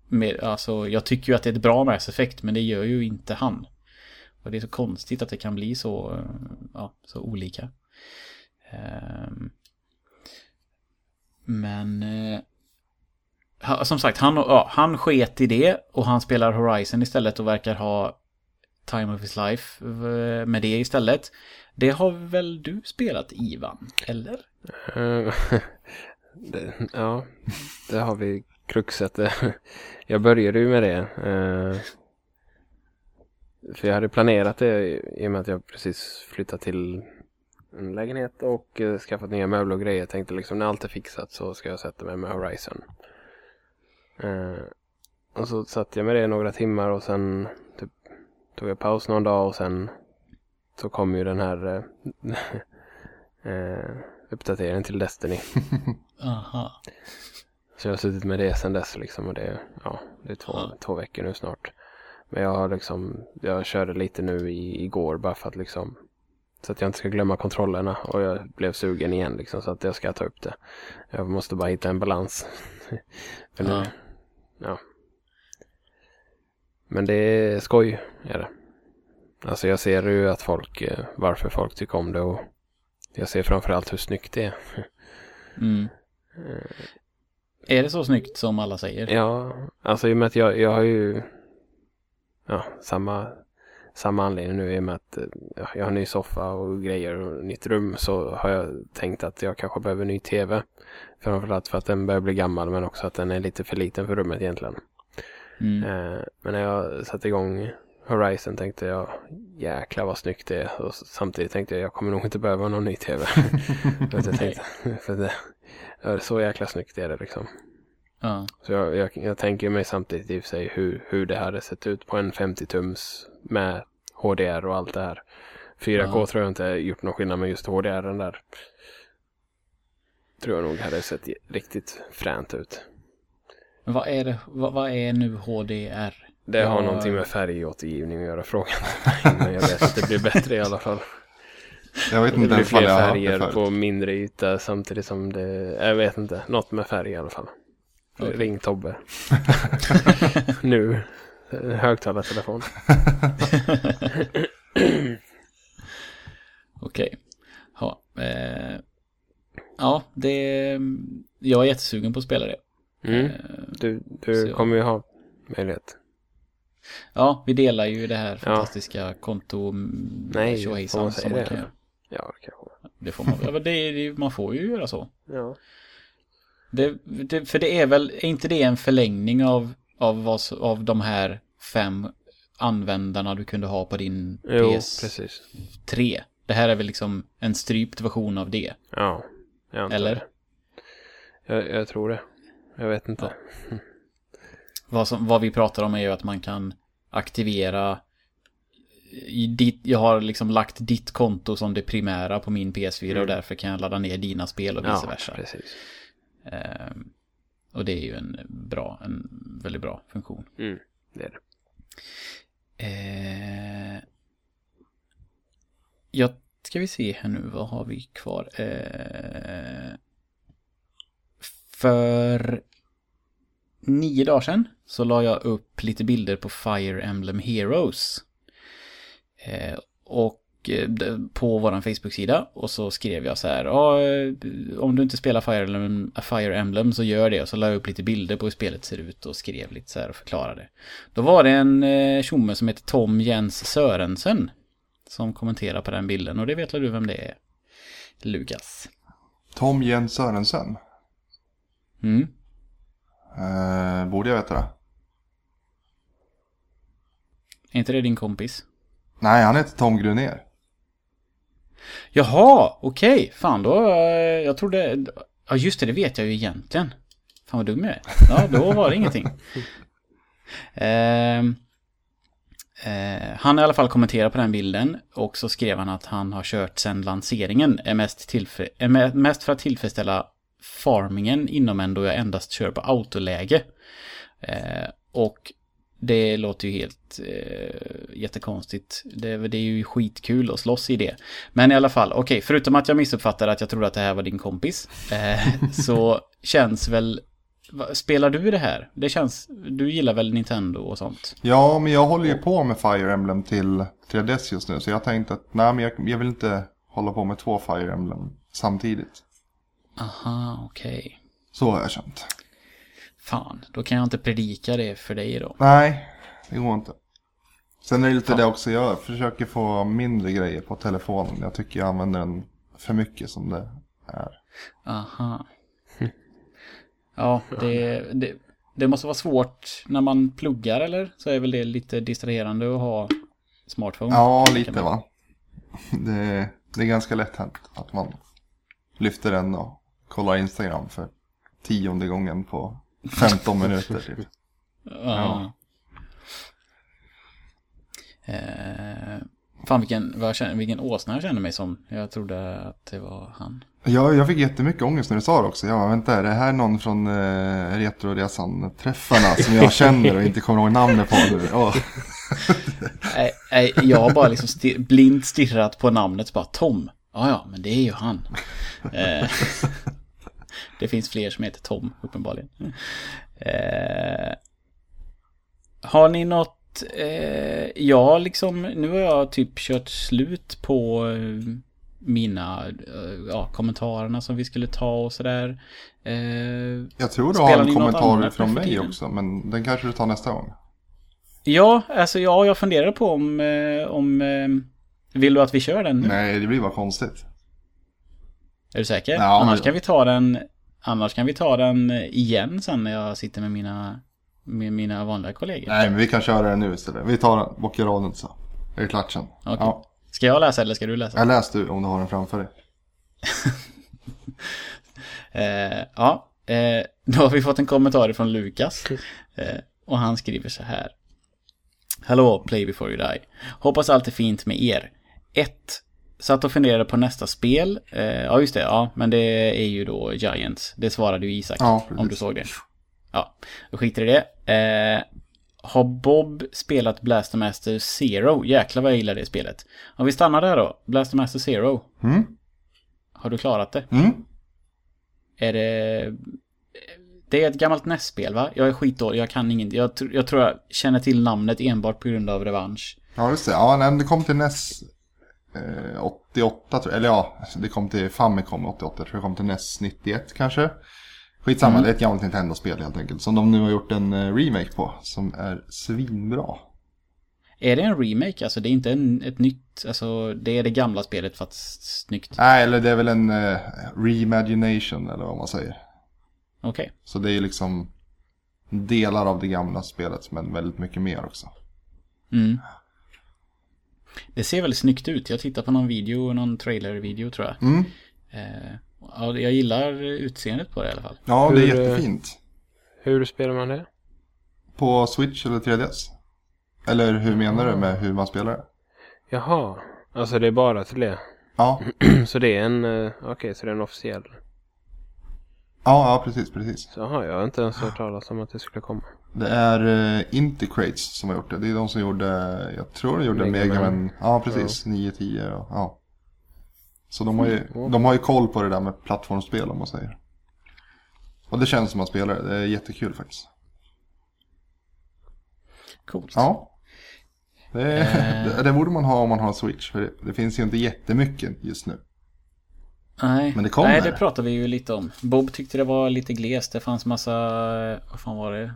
Med, alltså, jag tycker ju att det är ett bra Mass Effect, men det gör ju inte han. Och det är så konstigt att det kan bli så, eh, ja, så olika. Ehm, Men eh, som sagt, han, ja, han sket i det och han spelar Horizon istället och verkar ha Time of his life eh, med det istället. Det har väl du spelat Ivan, eller? Eh, det, ja, det har vi kruxet. Jag började ju med det. Eh, för jag hade planerat det i och med att jag precis flyttat till en lägenhet och skaffat nya möbler och grejer. Jag tänkte liksom när allt är fixat så ska jag sätta mig med Horizon. Eh, Och så satt jag med det några timmar och sen typ, tog jag paus någon dag och sen så kom ju den här eh, eh, uppdateringen till Destiny. Aha. Så jag har suttit med det sedan dess liksom och det, ja, det är två, Ja. två veckor nu snart. Men jag har liksom, jag körde lite nu i, igår bara för att liksom så att jag inte ska glömma kontrollerna och jag blev sugen igen liksom så att jag ska ta upp det. Jag måste bara hitta en balans. för nu, Ja. Ja. Men det är skoj, är det. Alltså jag ser ju att folk, eh, varför folk tycker om det och jag ser framförallt hur snyggt det är. Mm. Är det så snyggt som alla säger? Ja, alltså i och med att jag, jag har ju ja, samma, samma anledning nu i och med att eh, ja, jag har ny soffa och grejer och nytt rum så har jag tänkt att jag kanske behöver ny tv. Framförallt för att den börjar bli gammal men också att den är lite för liten för rummet egentligen. Mm. Eh, men när jag satte igång Horizon tänkte jag jäklar vad snyggt det är och samtidigt tänkte jag jag kommer nog inte behöva någon ny tv. för jag tänkte, för det, så jäkla snyggt är det liksom. Ja. Så jag, jag, jag tänker mig samtidigt i och för sig hur, hur det hade sett ut på en 50-tums med HDR och allt det här. 4K Ja. tror jag inte gjort någon skillnad med just HDR den där. Tror jag nog hade sett riktigt fränt ut. Men vad är det, vad, vad är nu HDR? Det har Ja. någonting med färgåtergivning att göra frågan. Men jag vet att det blir bättre i alla fall. Jag vet Det inte blir ens vad fler jag har färger på mindre yta samtidigt som det, jag vet inte, något med färg i alla fall. Okej. Ring Tobbe. nu. Högtalartelefon. Okej. Ja, eh, ja, det... Jag är jättesugen på att spela det. Mm. Eh, Du, Så- du kommer ju ha möjlighet. Ja, vi delar ju det här fantastiska konto Nej, får man säga det? kan. Ja, det kanske. Det får man, ja, men det, det, man får ju göra så. Ja. Det, det, för det är väl, är inte det en förlängning av, av, vad, av de här fem användarna du kunde ha på din Jo, PS3? precis. Det här är väl liksom en strypt version av det? Ja, jag Eller? det. Jag, jag tror det. Jag vet inte. Vad, som, vad vi pratar om är ju att man kan aktivera ditt, jag har liksom lagt ditt konto som det primära på min PS4 och därför kan jag ladda ner dina spel och vice Ja, versa. precis. Ehm, och det är ju en bra, en väldigt bra funktion. Mm, det är det. Eh, jag ska vi se här nu, vad har vi kvar? Eh, för nio dagar sedan så la jag upp lite bilder på Fire Emblem Heroes. Eh, och på våran Facebook-sida och så skrev jag så här, eh, om du inte spelar Fire Emblem, Fire Emblem så gör det och så la jag upp lite bilder på hur spelet ser ut och skrev lite så här och förklarade. Då var det en eh, tjomme som heter Tom Jens Sörensen som kommenterar på den bilden och det vet du vem det är? Lukas. Tom Jens Sörensen. Mm. Eh, borde jag veta det? Är inte det din kompis? Nej, han heter Tom Gruner. Jaha, okej. Fan då, eh, jag trodde... Ja just det, det vet jag ju egentligen. Fan vad dum jag är. Ja, då var det ingenting. Ehm, eh, han har i alla fall kommenterat på den bilden och så skrev han att han har kört sedan lanseringen är mest, tillfre- är me- mest för att tillfredsställa farmingen inom en då jag endast kör på autoläge. Eh, och det låter ju helt eh, jättekonstigt. Det, det är ju skitkul att slåss i det. Men i alla fall, okej, förutom att jag missuppfattade att jag trodde att det här var din kompis. Eh, så känns väl... Spelar du det här? Det känns... Du gillar väl Nintendo och sånt? Ja, men jag håller ju på med Fire Emblem till 3DS just nu. Så jag tänkte att nej, men jag, jag vill inte hålla på med två Fire Emblem samtidigt. Aha, okej. Så har jag känt. Fan, då kan jag inte predika det för dig då. Nej, det går inte. Sen är det lite Fan. det också, jag försöker få mindre grejer på telefonen. Jag tycker jag använder den för mycket som det är. Aha. Ja, det, det, det måste vara svårt när man pluggar eller? Så är väl det lite distraherande att ha smartphone? Ja, lite va. Det, det är ganska lätt hänt att man lyfter den och kollar Instagram för tionde gången på 15 minuter. Typ. Ja. Eh, fan vilken, vad känner, vilken åsna jag känner mig som. Jag trodde att det var han. Jag, jag fick jättemycket ångest när du sa det också. Jag bara, vänta, är det här någon från eh, Retroresan-träffarna som jag känner och inte kommer ihåg namnet på nu? Åh. Nej, nej, jag har bara liksom stir, blint stirrat på namnet bara Tom. Ja, ja, men det är ju han. Eh, det finns fler som heter Tom, uppenbarligen. Eh, har ni något... Eh, ja, liksom, nu har jag typ kört slut på eh, mina eh, ja, kommentarerna som vi skulle ta och sådär. Eh, Jag tror du har en kommentar från mig också, men den kanske du tar nästa gång. ja, alltså ja, jag funderar på om... Eh, om vill du att vi kör den nu? Nej, det blir bara konstigt. Är du säker? Ja, annars men- kan vi ta den Annars kan vi ta den igen sen när jag sitter med mina Med mina vanliga kollegor Nej, men vi kan köra den nu istället. Vi tar den, bockar av den så. Är det klart sen? Okej. Ja. Ska jag läsa eller ska du läsa? Jag läs du om du har den framför dig. Eh, ja, eh, då har vi fått en kommentar från Lukas. Eh, och han skriver så här. Hallå, play before you die. Hoppas allt är fint med er. 1. Satt och funderade på nästa spel. Eh, ja, just det. Ja, men det är ju då Giants. Det svarade ju Isak. Ja, om du såg det. Ja, då skiter i det. Eh, har Bob spelat Blaster Master Zero? Jäklar vad jag gillar det spelet. Om vi stannar där då. Blaster Master Zero. Mm? Har du klarat det? Mm? Är det... Det är ett gammalt NES-spel va? Jag är skitdålig, jag kan inget. Jag, jag tror jag känner till namnet enbart på grund av revansch. Ja, just det. Ja, nej, det kom till NES eh, 88, tror jag. Eller ja, det kom till Famicom 88. Jag tror det kom till NES 91 kanske. Skitsamma, Mm. det är ett gammalt Nintendo-spel helt enkelt. Som de nu har gjort en eh, remake på. Som är svinbra. Är det en remake? Alltså det är inte en, ett nytt... Alltså det är det gamla spelet fast snyggt. Nej, eller det är väl en eh, reimagination eller vad man säger. Okej. Så det är liksom delar av det gamla spelet men väldigt mycket mer också. Mm. Det ser väldigt snyggt ut. Jag tittar på någon video, någon trailer-video tror jag. Mm. Eh, ja, jag gillar utseendet på det i alla fall. Ja, det är Hur, eh, jättefint. Hur spelar man det? På Switch eller 3DS? Eller hur menar du med hur man spelar det? Jaha, alltså det är bara till det. Ja, så det är en, eh, okej, så det är en officiell. ja, ja precis, precis. Så jaha, jag har inte ens hört talas om att det skulle komma. Det är uh, Intercrates som har gjort det. Det är de som gjorde, jag tror de gjorde Mega Mega Man. Ja, precis. 9, 10 och ja. Så de har, ju, de har ju koll på det där med plattformsspel om man säger. Och det känns som man spelar det. Är jättekul faktiskt. Coolt. Ja. Det, Eh. det, det borde man ha om man har Switch. För det, det finns ju inte jättemycket just nu. Nej, Men det kommer. Nej, det pratade vi ju lite om. Bob tyckte det var lite glest. Det fanns massa... Vad fan var det?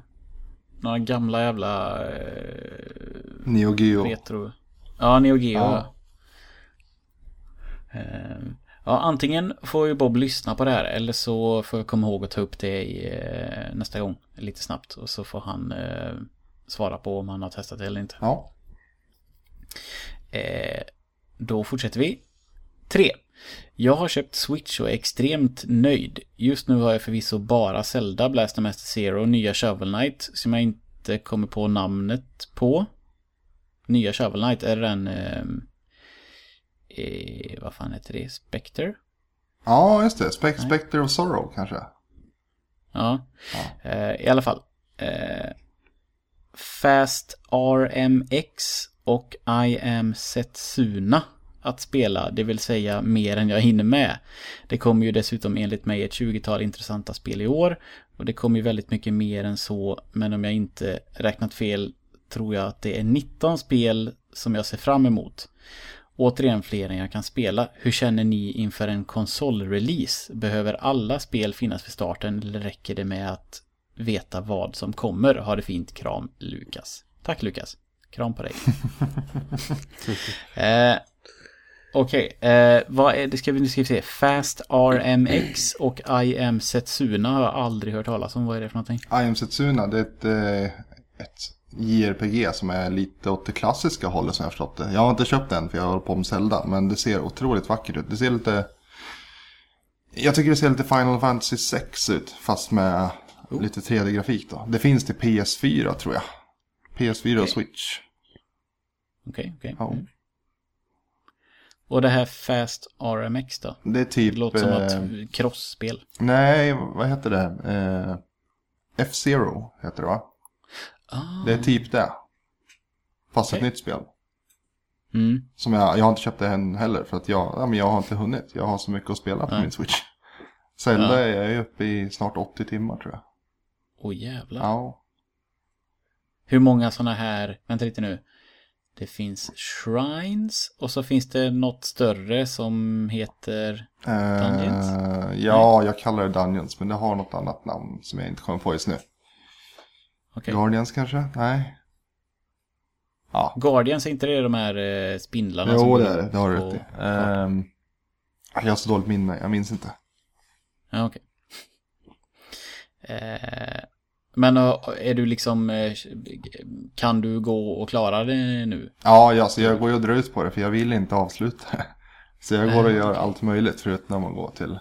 Några gamla jävla... Eh, Neo Geo. retro... Ja, Neo Geo. Ja. Eh, ja, antingen får ju Bob lyssna på det här eller så får jag komma ihåg att ta upp det i, eh, nästa gång. Lite snabbt. Och så får han eh, svara på om han har testat det eller inte. Ja. Eh, då fortsätter vi. 3. Jag har köpt Switch och är extremt nöjd. Just nu har jag förvisso bara Zelda, Blaster Master Zero och nya Shovel Knight som jag inte kommer på namnet på. Nya Shovel Knight, är den... Eh, eh, vad fan heter det? Spectre? Ja, just det. Spe Spectre of Sorrow kanske. Ja, eh, i alla fall. Eh, Fast RMX och I am Setsuna att spela, det vill säga mer än jag hinner med. Det kommer ju dessutom enligt mig ett 20-tal intressanta spel i år och det kommer ju väldigt mycket mer än så, men om jag inte räknat fel tror jag att det är 19 spel som jag ser fram emot. Återigen fler än jag kan spela. Hur känner ni inför en konsolrelease? Behöver alla spel finnas vid starten eller räcker det med att veta vad som kommer? Ha det fint, kram Lukas. Tack Lukas. Kram på dig. eh, Okej, okay, eh, vad är det? Ska vi, nu ska vi se. Fast RMX och I am Setsuna har jag aldrig hört talas om. Vad är det för någonting? I am Setsuna, det är ett, eh, ett JRPG som är lite åt det klassiska hållet som jag har förstått det. Jag har inte köpt den för jag håller på med Zelda, men det ser otroligt vackert ut. Det ser lite... Jag tycker det ser lite Final Fantasy 6 ut, fast med oh. lite 3D-grafik då. Det finns till PS4 tror jag. PS4 okay. och Switch. Okej, okay, okej. Okay. Ja. Och det här Fast RMX då? Det är typ... Det låter som ett eh, crossspel. Nej, vad heter det? Eh, F-Zero heter det va? Ah. Det är typ det. Fast okay. ett nytt spel. Mm. Som jag, jag har inte köpt det än heller för att jag, ja, men jag har inte hunnit. Jag har så mycket att spela på ja. min Switch. Zelda ja. är jag uppe i snart 80 timmar tror jag. Åh oh, jävlar. Ja. Hur många sådana här, vänta lite nu. Det finns shrines och så finns det något större som heter Dungeons? Uh, ja, Nej. jag kallar det Dungeons men det har något annat namn som jag inte kommer på just nu. Okay. Guardians kanske? Nej. Ja. Guardians, är inte det de här eh, spindlarna? Jo, det är det. Det har du rätt i. Um, jag har så dåligt minne, jag minns inte. Ja, okej. Okay. Eh, men är du liksom, eh, kan du gå och klara det nu? Ja, alltså jag går ju och drar ut på det för jag vill inte avsluta Så jag går och gör allt möjligt förutom att gå till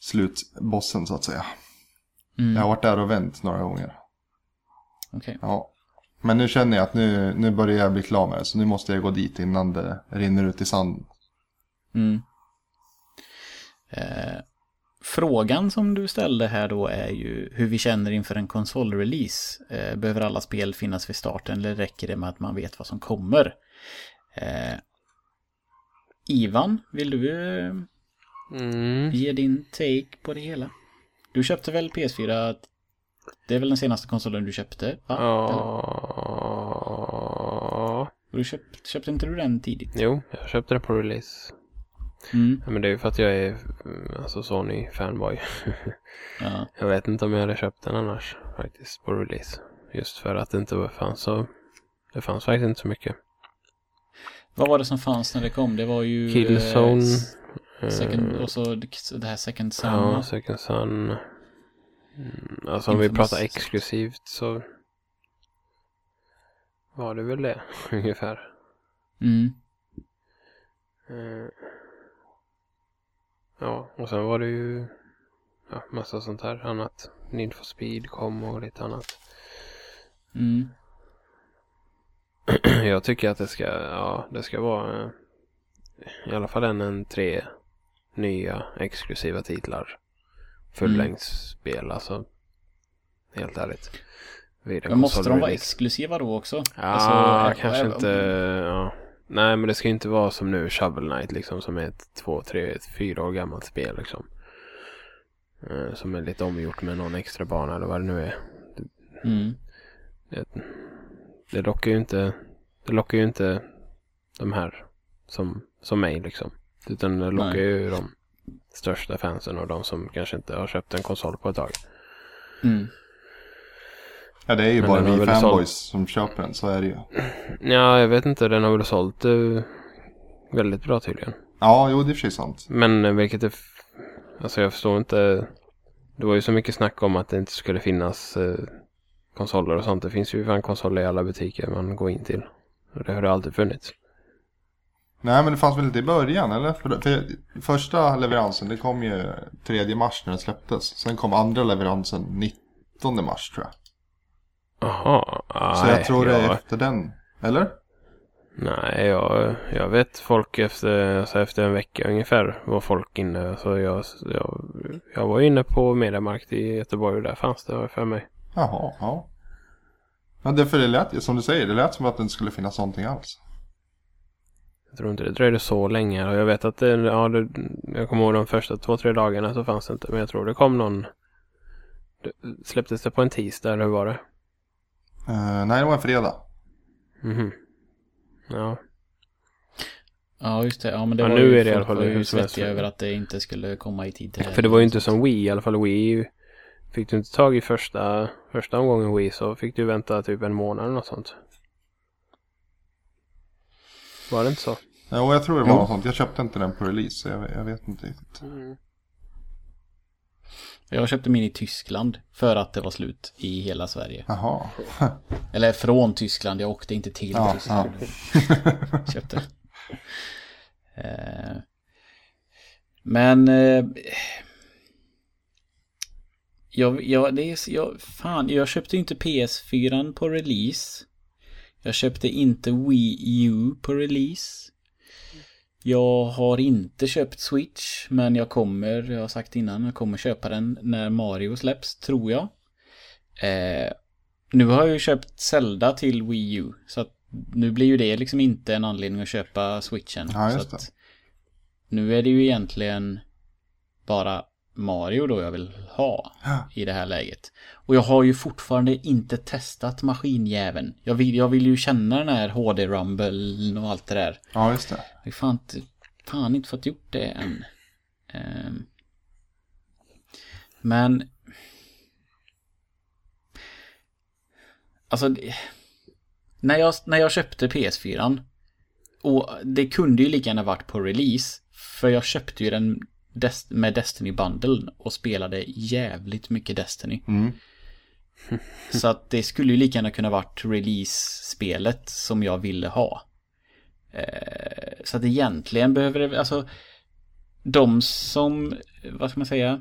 slutbossen så att säga. Mm. Jag har varit där och vänt några gånger. Okej. Okay. Ja. Men nu känner jag att nu, nu börjar jag bli klar med det så nu måste jag gå dit innan det rinner ut i sanden. Mm. Eh, Frågan som du ställde här då är ju hur vi känner inför en konsolrelease. Eh, behöver alla spel finnas vid starten eller räcker det med att man vet vad som kommer? Eh, Ivan, vill du mm. ge din take på det hela? Du köpte väl PS4? Det är väl den senaste konsolen du köpte? Va? Ja. Du köpt, köpte inte du den tidigt? Jo, jag köpte den på release. Mm. men det är ju för att jag är alltså Sony-fanboy. ja. Jag vet inte om jag hade köpt den annars faktiskt på release. Just för att det inte fanns så... Det fanns faktiskt inte så mycket. Vad var det som fanns när det kom? Det var ju... Killzone. Eh, second, och så det här Second Sun. Ja, Second Sun. Mm, alltså om vi pratar exklusivt så var det väl det ungefär. Mm. Uh, Ja, och sen var det ju ja, massa sånt här annat. Need for speed kom och lite annat. Mm. Jag tycker att det ska, ja, det ska vara i alla fall en, en tre nya exklusiva titlar. Fullängdsspel, mm. alltså. Helt ärligt. Men måste de vara exklusiva då också? Ja, alltså, kanske inte. Ja. Nej, men det ska inte vara som nu Shovel Knight liksom som är ett två, tre, fyra år gammalt spel liksom. Eh, som är lite omgjort med någon extra bana eller vad det nu är. Mm. Det, det lockar ju inte, det lockar ju inte de här som, som mig liksom. Utan det lockar Nej. ju de största fansen och de som kanske inte har köpt en konsol på ett tag. Mm. Ja det är ju Men bara vi fanboys sålt... som köper den, så är det ju. Ja, jag vet inte. Den har väl sålt uh, väldigt bra tydligen. Ja, jo det är för sig sant. Men uh, vilket är... Alltså jag förstår inte. Det var ju så mycket snack om att det inte skulle finnas uh, konsoler och sånt. Det finns ju fan konsoler i alla butiker man går in till. Och det har det alltid funnits. Nej men det fanns väl inte i början eller? För, för första leveransen det kom ju 3 mars när den släpptes. Sen kom andra leveransen 19 mars tror jag. Jaha. Så jag tror det är jag, efter den. Eller? Nej, jag, jag vet folk efter, alltså efter en vecka ungefär var folk inne. Så jag, jag, jag var inne på Mediamarkt i Göteborg och där fanns det för mig. Jaha, ja. Ja, det för det lät som du säger, det lät som att det inte skulle finnas någonting alls. Jag tror inte det dröjde så länge. Och jag vet att det, ja, det, jag kommer ihåg de första två, tre dagarna så fanns det inte. Men jag tror det kom någon. Det, släpptes det på en tisdag eller hur var det? Uh, nej, det var en fredag. Mhm. Ja. Ja, just det. Ja, men det Ja, var nu ju är det i alla folk fall hur svettiga över att det inte skulle komma i tid till För det var ju inte som Wii, i alla fall Wii. Fick du inte tag i första, första omgången Wii så fick du vänta typ en månad eller något sånt. Var det inte så? Ja, och jag tror det var Jo. något sånt. Jag köpte inte den på release, så jag, jag vet inte riktigt. Jag köpte min i Tyskland för att det var slut i hela Sverige. Jaha. Eller från Tyskland, jag åkte inte till Ja, Tyskland. Köpte. Eh, Men... eh, Jag, jag, det är, jag, fan, jag köpte inte PS4 på release. Jag köpte inte Wii U på release. Jag har inte köpt Switch, men jag kommer, jag har sagt innan, jag kommer köpa den när Mario släpps, tror jag. Eh, nu har jag ju köpt Zelda till Wii U, så att nu blir ju det liksom inte en anledning att köpa Switchen. Ja, just att Nu är det ju egentligen bara Mario då jag vill ha i det här läget. Och jag har ju fortfarande inte testat maskinjäveln. Jag vill, jag vill ju känna den här HD-rumble och allt det där. Ja, just det. Jag har fan inte, fan inte fått gjort det än. Ehm. Men... Alltså... det- När jag, när jag köpte PS4 och det kunde ju lika gärna varit på release. För jag köpte ju den Des- med Destiny Bundle och spelade jävligt mycket Destiny. Mm. Så att det skulle ju lika gärna kunna varit release-spelet som jag ville ha. Eh, så att egentligen behöver det, alltså de som, vad ska man säga?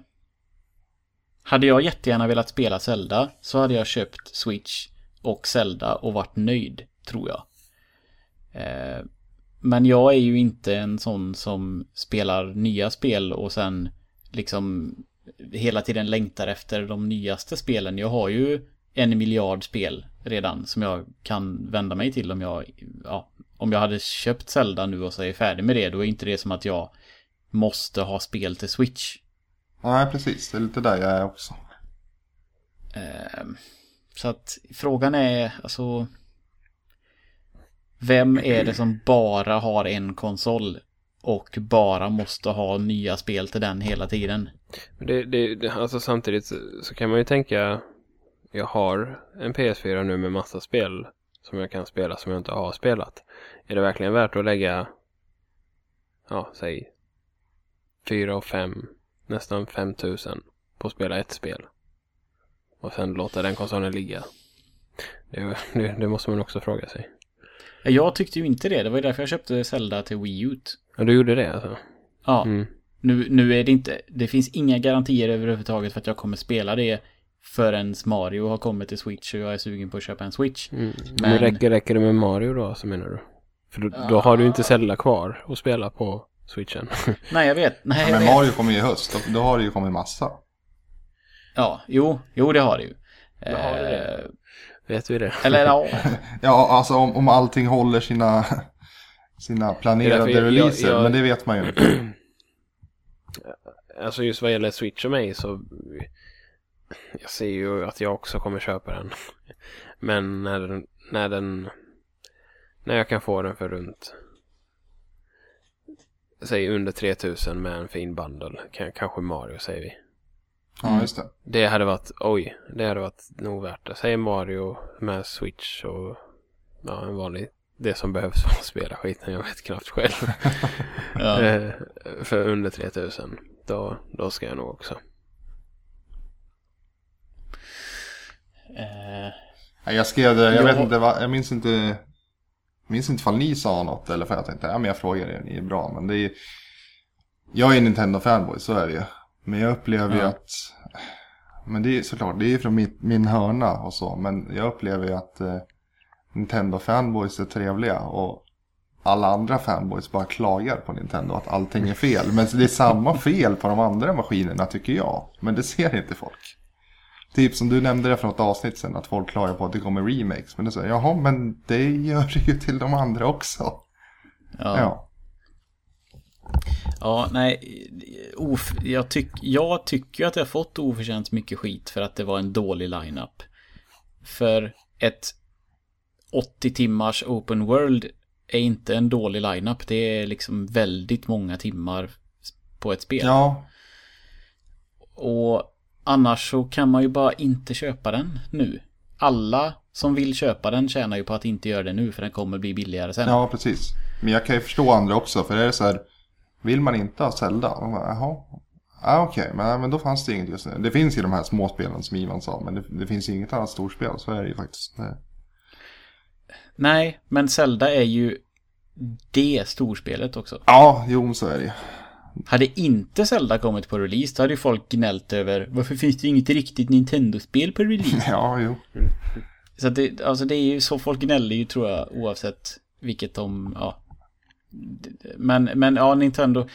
Hade jag jättegärna velat spela Zelda så hade jag köpt Switch och Zelda och varit nöjd, tror jag. Men jag är ju inte en sån som spelar nya spel och sen liksom hela tiden längtar efter de nyaste spelen. Jag har ju en miljard spel redan som jag kan vända mig till om jag, ja, om jag hade köpt Zelda nu och så är färdig med det, då är inte det som att jag måste ha spel till Switch. Nej, precis. Det är lite där jag är också. Ehm, Så att frågan är alltså vem är det som bara har en konsol och bara måste ha nya spel till den hela tiden? Det, det, det, alltså samtidigt så, så kan man ju tänka jag har en PS4 nu med massa spel som jag kan spela som jag inte har spelat. Är det verkligen värt att lägga ja, säg 4 och 5 nästan 5000 på att spela ett spel och sen låta den konsolen ligga? Det, det, det måste man också fråga sig. Jag tyckte ju inte det, det var ju därför jag köpte Zelda till Wii U. Ja, du gjorde det alltså? Ja, Mm. nu, nu är det inte, det finns inga garantier överhuvudtaget för att jag kommer spela det förrän Mario har kommit till Switch och jag är sugen på att köpa en Switch. Mm. Men- Men räcker, räcker det med Mario då, så menar du? För då, då har du inte Zelda kvar att spela på Switchen. Nej, jag vet. Nej, jag Men vet. Mario kommer ju i höst. Då, då har det ju kommit massa. Ja, jo, jo det har det ju. Då har det det. Eh, Vet vi det? Eller ja, Ja, alltså om, om allting håller sina, sina planerade jag- releaser. jag- Men det vet man ju inte. Alltså just vad gäller Switch och mig så jag ser ju att jag också kommer köpa den. Men när den, när den när jag kan få den för runt säg under 3000 med en fin bundle. Kanske Mario säger vi. Ja, just det. Det hade varit, oj, det hade varit nog värt det. Säg Mario med Switch och ja, en vanlig, det som behövs för att spela skiten, jag vet knappt själv. ja. Eh, för under 3000, då, då ska jag nog också. Eh, Jag skrev det, jag Jag vet inte, jag minns inte minns inte ifall ni sa något eller för jag tänkte, ja men jag frågar er, ni är bra. Men det är jag är Nintendo-fanboy, så är det ju. Men jag upplever ju Ja. att, men det är såklart, det är från min, min hörna och så. Men jag upplever ju att eh, Nintendo-fanboys är trevliga och alla andra fanboys bara klagar på Nintendo att allting är fel. Men det är samma fel på de andra maskinerna tycker jag. Men det ser inte folk. Typ som du nämnde det för något avsnitt sen att folk klagar på att det kommer remakes. Men är så, jaha men det gör det ju till de andra också. Ja. Ja. Ja, nej. Of, jag, tyck, jag tycker att jag fått oförtjänt mycket skit för att det var en dålig lineup. För ett 80 timmars open world är inte en dålig lineup. Det är liksom väldigt många timmar på ett spel. ja, Och annars så kan man ju bara inte köpa den nu. Alla som vill köpa den tjänar ju på att inte göra det nu för den kommer bli billigare sen. Ja, precis. Men jag kan ju förstå andra också. För det är så här, vill man inte ha Zelda? De bara, Jaha. Ja, okej. Men, men då fanns det inget just nu. Det finns ju de här småspelen som Ivan sa. Men det, det finns ju inget annat storspel. Så är det ju faktiskt. Det. Nej, men Zelda är ju det storspelet också. Ja, jo, så är det ju. Hade inte Zelda kommit på release då hade ju folk gnällt över varför finns det inget riktigt Nintendo-spel på release? Ja, jo. Så det, alltså det är ju så folk gnäller ju tror jag oavsett vilket de, ja. Men, men ja, Nintendo.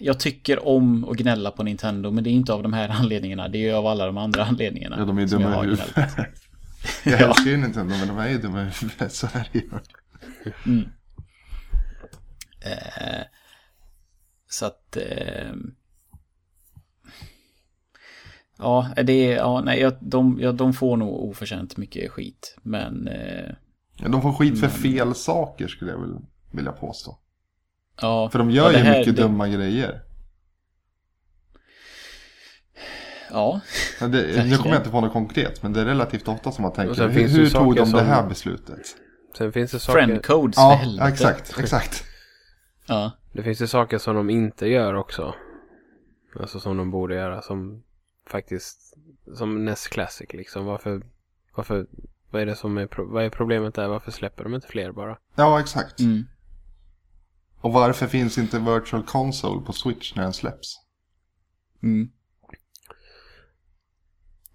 Jag tycker om att gnälla på Nintendo men det är inte av de här anledningarna. Det är ju av alla de andra anledningarna. Ja, de är ju dumma i huvudet. Jag Ja. älskar ju Nintendo, men de är ju dumma i huvudet. Så är det ju. Eh, så att... Eh, ja, det är... Ja, nej, de, ja, de får nog oförtjänt mycket skit. Men... Eh, Ja, de får skit för Men- fel saker skulle jag väl vilja påstå. ja, För de gör ju här- mycket det- dumma grejer. Ja, det, nu kommer jag inte på något konkret, men det är relativt ofta som man tänker, hur, hur tog de saker det här som- beslutet? Sen finns det saker, friendcodes för Ja, helvete. exakt, exakt. Ja, det finns ju saker som de inte gör också. Alltså som de borde göra som faktiskt, som NES Classic liksom. Varför, varför, vad är det som är, vad är problemet där? Varför släpper de inte fler bara? Ja, exakt. mm. Och varför finns inte Virtual Console på Switch när den släpps? Mm.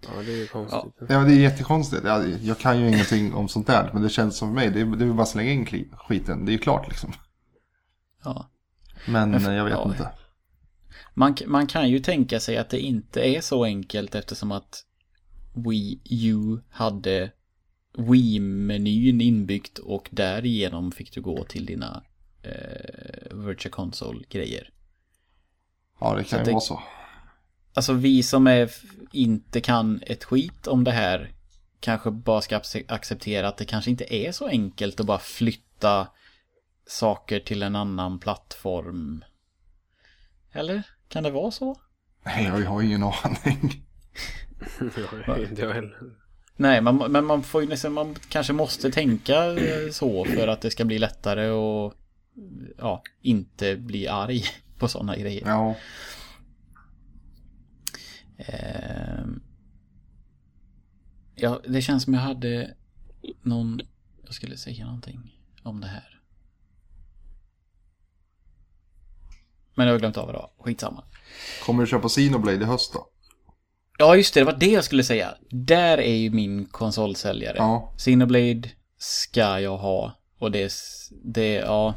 Ja, det är ju konstigt. Ja, det är jättekonstigt. Jag, jag kan ju ingenting om sånt där, men det känns som för mig, det är, det är bara att slänga in skiten. Det är ju klart liksom. ja. Men Men för- jag vet ja. inte. Man, man kan ju tänka sig att det inte är så enkelt eftersom att Wii U hade Wii-menyn inbyggt och därigenom fick du gå till dina eh, Virtual Console-grejer. Ja, det Så kan ju det- vara så. Alltså vi som är, inte kan ett skit om det här kanske bara ska acce- acceptera att det kanske inte är så enkelt att bara flytta saker till en annan plattform. Eller? Kan det vara så? Nej, jag har ingen aning. inte jag heller. Nej, man, men man får ju nästan, man kanske måste tänka eh, så för att det ska bli lättare och ja, inte bli arg på sådana grejer. Ja, Ehm. Ja, det känns som jag hade någon, jag skulle säga någonting om det här. Men jag har glömt av det var, skitsamma. kommer du köpa Xenoblade i höst då? Ja, just det, det var det jag skulle säga. Där är ju min konsolsäljare. Ja, Xenoblade ska jag ha. Och det, det ja.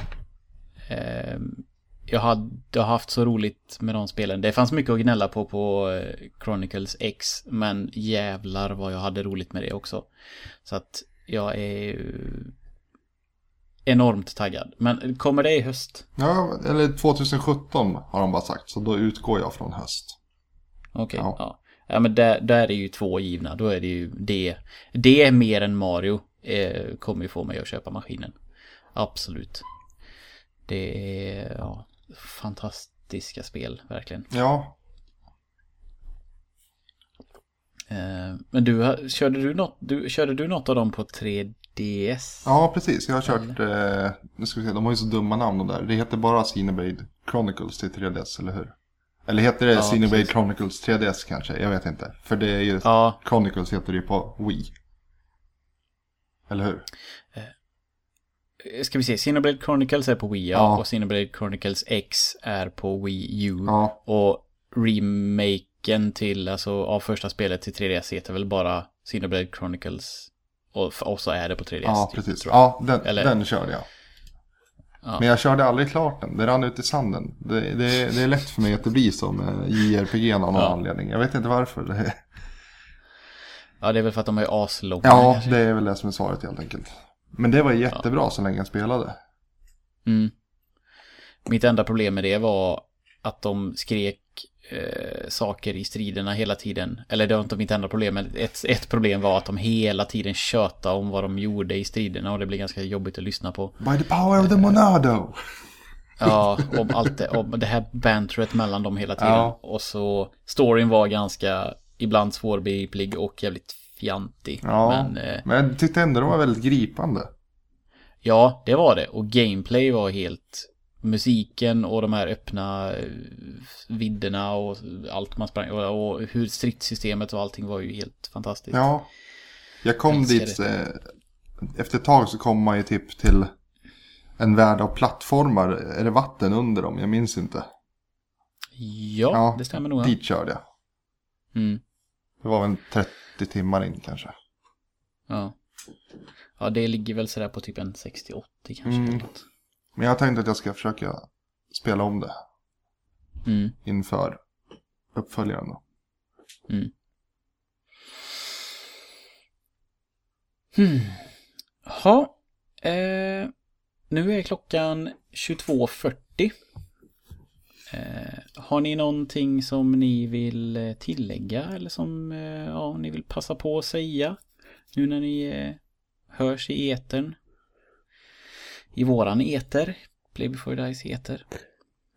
Ehm, jag, hade, haft så roligt med de spelen. Det fanns mycket att gnälla på på eh, Chronicles X. Men jävlar vad jag hade roligt med det också. Så att jag är enormt taggad. Men kommer det i höst? ja eller 2017 har de bara sagt. Så då utgår jag från höst. Okej, Ja. ja. ja. men där, där är ju två givna. Då är det ju det. Det är mer än Mario. Eh, kommer ju få mig att köpa maskinen. Absolut. Det är ja, fantastiska spel, verkligen. Ja, Eh, men du, körde du något, du, körde du något av dem på 3DS? ja precis. Jag har kört, eh, nu ska vi se, de har ju så dumma namn de där. Det heter bara Xenoblade Chronicles till 3DS, eller hur? Eller heter det Ja, precis. Chronicles 3DS kanske? Jag vet inte. För det är ju, Ja, Chronicles heter det ju på Wii. Eller hur? Ska vi se, Xenoblade Chronicles är på Wii ja, och Xenoblade Chronicles X är på Wii U. Ja, Och remaken till, alltså av första spelet till 3DS heter väl bara Xenoblade Chronicles. Och, och så är det på 3DS. ja typ, precis. Ja, den, Eller- den körde jag. Ja. Men jag körde aldrig klart den. Det rann ut i sanden. Det, det, det är lätt för mig att det blir så med JRPG av någon Ja. anledning. Jag vet inte varför. Det, Ja, det är väl för att de är aslånga. ja, kanske. det är väl det som är svaret helt enkelt. Men det var jättebra så länge jag spelade. Mm. Mitt enda problem med det var att de skrek eh, saker i striderna hela tiden. Eller det var inte mitt enda problem, men ett, ett problem var att de hela tiden tjötade om vad de gjorde i striderna och det blev ganska jobbigt att lyssna på. By the power of the monado. Ja, om allt det, om det här banteret mellan dem hela tiden. Ja. Och så, storyn var ganska ibland svårbegriplig och jävligt fjantig. Ja, Men men, eh, jag tyckte ändå de var väldigt gripande. ja, det var det. Och gameplay var helt... Musiken och de här öppna eh, vidderna och allt man sprang och, hur stridssystemet och allting var ju helt fantastiskt. Ja, jag kom Älskar dit. Eh, efter ett tag så kom man ju typ till en värld av plattformar. Är det vatten under dem? Jag minns inte. Ja, Ja, det stämmer nog. Dit körde jag. Mm, Det var väl 30 timmar in kanske. ja. ja, det ligger väl sådär på typ en 60-80 kanske. Mm. Men jag tänkte att jag ska försöka spela om det Mm. inför uppföljaren. Då. Mm. Hmm. Ha. Eh, nu är klockan 22.40. Eh, har ni någonting som ni vill eh, tillägga eller som eh, ja, ni vill passa på att säga? Nu när ni eh, hörs i etern. I våran eter. Play before dies eter.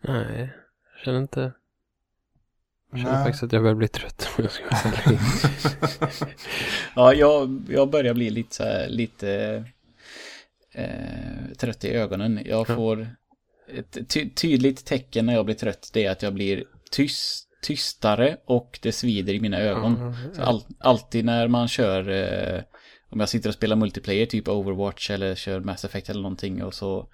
Nej, jag känner inte... Jag känner Nej. faktiskt att jag börjar bli trött om jag ska vara. Ja, jag, jag börjar bli lite så här, lite eh, trött i ögonen. Jag får ett ty tydligt tecken när jag blir trött. Det är att jag blir tyst, tystare och det svider i mina ögon. Så all, alltid när man kör, eh, om jag sitter och spelar multiplayer, typ Overwatch eller kör Mass Effect eller någonting och så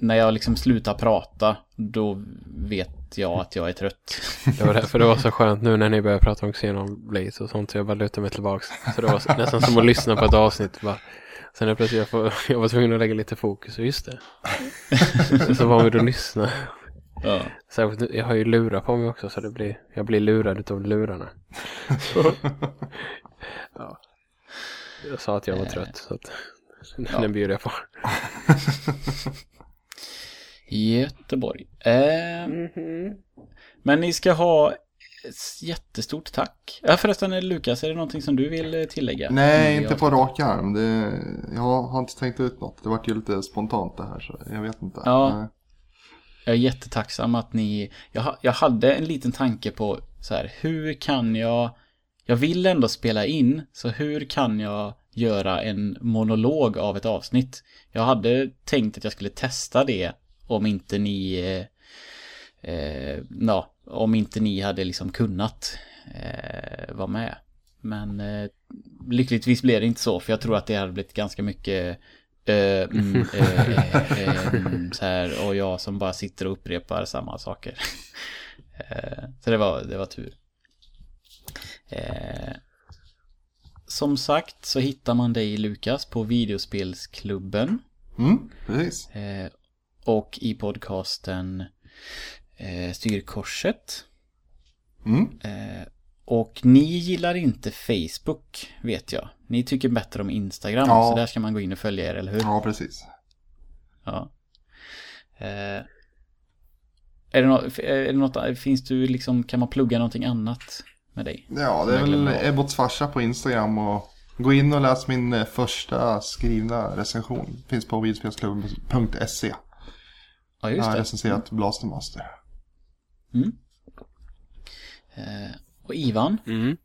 när jag liksom slutar prata, då vet jag att jag är trött. Det var därför det var så skönt nu när ni började prata om Xenoblade och sånt. Så jag bara lutade mig tillbaks. Så det var nästan som att lyssna på ett avsnitt. Bara. Sen är plötsligt jag, får, jag var tvungen att lägga lite fokus. Och just det. så var vi då lyssna. Ja. Särskilt, jag har ju lurar på mig också så det blir, jag blir lurad utav lurarna. ja. Jag sa att jag var trött så att den bjuder jag på. Göteborg. Eh, Men ni ska ha jättestort tack. Ja förresten Lukas, är det någonting som du vill eh, tillägga? Nej, Mm, inte på rak arm. Det, jag har inte tänkt ut något. Det vart ju lite spontant det här så jag vet inte. Ja. Nej. Jag är jättetacksam att ni... Jag, jag hade en liten tanke på så här, hur kan jag... Jag vill ändå spela in, så hur kan jag göra en monolog av ett avsnitt? Jag hade tänkt att jag skulle testa det om inte ni... Eh, eh, ja, om inte ni hade liksom kunnat eh, vara med. Men eh, lyckligtvis blev det inte så, för jag tror att det hade blivit ganska mycket eh, mm, eh, eh, eh, mm, så här, och jag som bara sitter och upprepar samma saker. Eh, så det var, det var tur. Som sagt så hittar man dig Lukas på videospelsklubben. Mm. Eh, och i podcasten eh, Styrkorset. Mm. Eh, och ni gillar inte Facebook, vet jag. Ni tycker bättre om Instagram, Ja. så där ska man gå in och följa er, eller hur? Ja, precis. Ja. Eh, är det, något, är det något, finns du liksom, kan man plugga någonting annat med dig? Ja, det är Jag väl. Ebbots farsa på Instagram och gå in och läs min eh, första skrivna recension. Finns på videospelsklubben.se. Ja, Jag just har det. recenserat Blastermaster. Mm. Eh, och Ivan, Mm.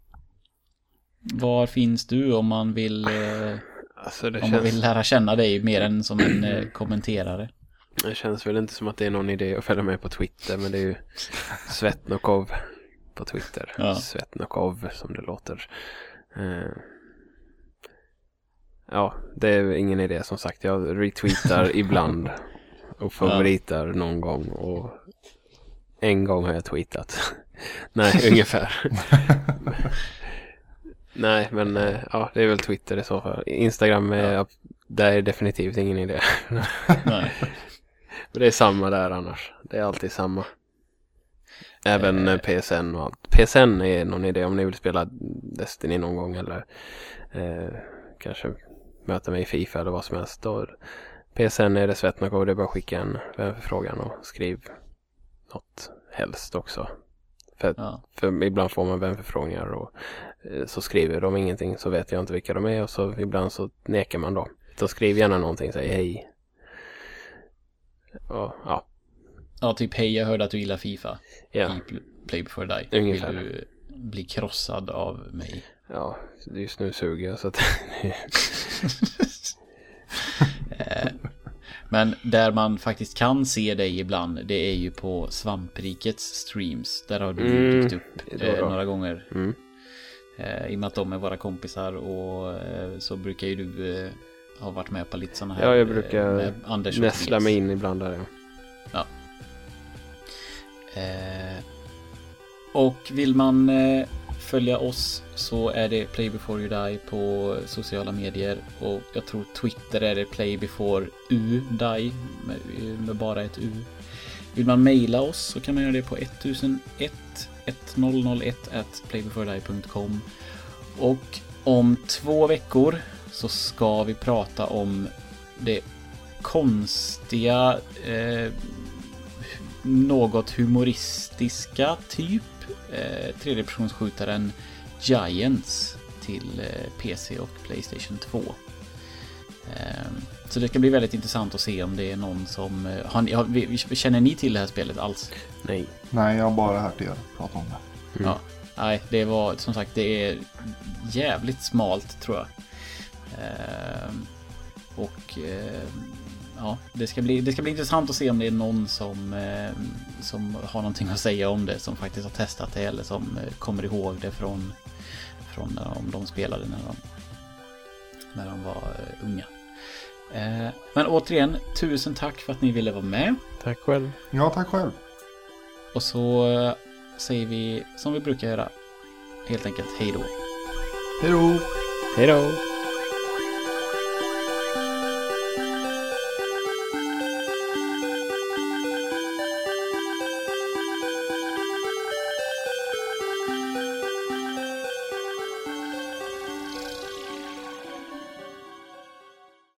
var finns du om man vill, eh, Alltså om man vill känns, lära känna dig mer än som en eh, kommenterare? det känns väl inte som att det är någon idé att följa med på Twitter. Men det är ju Svetnokov på Twitter. Ja. Svetnokov som det låter. Eh, ja, det är ingen idé som sagt. Jag retweetar ibland och favoritar någon gång. Och en gång har jag tweetat. Nej, ungefär. Nej, men eh, ja, det är väl Twitter i så fall. Instagram är, ja. där är definitivt ingen idé. Nej. Men det är samma där annars. Det är alltid samma. Även eh. PSN och allt. PSN är någon idé om ni vill spela Destiny någon gång eller eh, kanske möta mig i Fifa eller vad som helst. Då, PSN är det Svetnako och det är bara att skicka en vänförfrågan och skriv något helst också. För, ja. för ibland får man vänförfrågningar och eh, så skriver de ingenting så vet jag inte vilka de är och så ibland så nekar man då. Så skriv gärna någonting, säg hej. Och, ja. Ja, typ hej jag hörde att du gillar Fifa. Ja. I Play before die. Ungefär. Vill du bli krossad av mig? Ja, just nu suger jag så att... Eh, men där man faktiskt kan se dig ibland, det är ju på Svamprikets streams. Där har du mm, dykt upp eh, några gånger. Mm. Eh, I och med att de är våra kompisar och eh, så brukar ju du eh, ha varit med på lite sådana här. Ja, jag brukar eh, näsla mig in ibland där. Ja. ja. och vill man följa oss så är det Play before you die på sociala medier och jag tror Twitter är det Play before u die med, med bara ett u. Vill man mejla oss så kan man göra det på 1001 1001 at playbeforedie.com och om två veckor så ska vi prata om det konstiga eh, något humoristiska typ eh, tredjepersonsskjutaren Giants till eh, PC och Playstation 2. Eh, så det ska bli väldigt intressant att se om det är någon som... Eh, har, känner ni till det här spelet alls? Nej. Nej, jag har bara hört er prata om det. Mm. Ja, nej, det var som sagt, det är jävligt smalt tror jag. Eh, och eh, ja, det ska, bli, det ska bli intressant att se om det är någon som, eh, som har någonting att säga om det. Som faktiskt har testat det eller som eh, kommer ihåg det från, från när de, de spelade när de, när de var eh, unga. Eh, men återigen, tusen tack för att ni ville vara med. Tack själv. Ja, tack själv. Och så eh, säger vi som vi brukar göra. Helt enkelt hej då. Hej då. Hej då.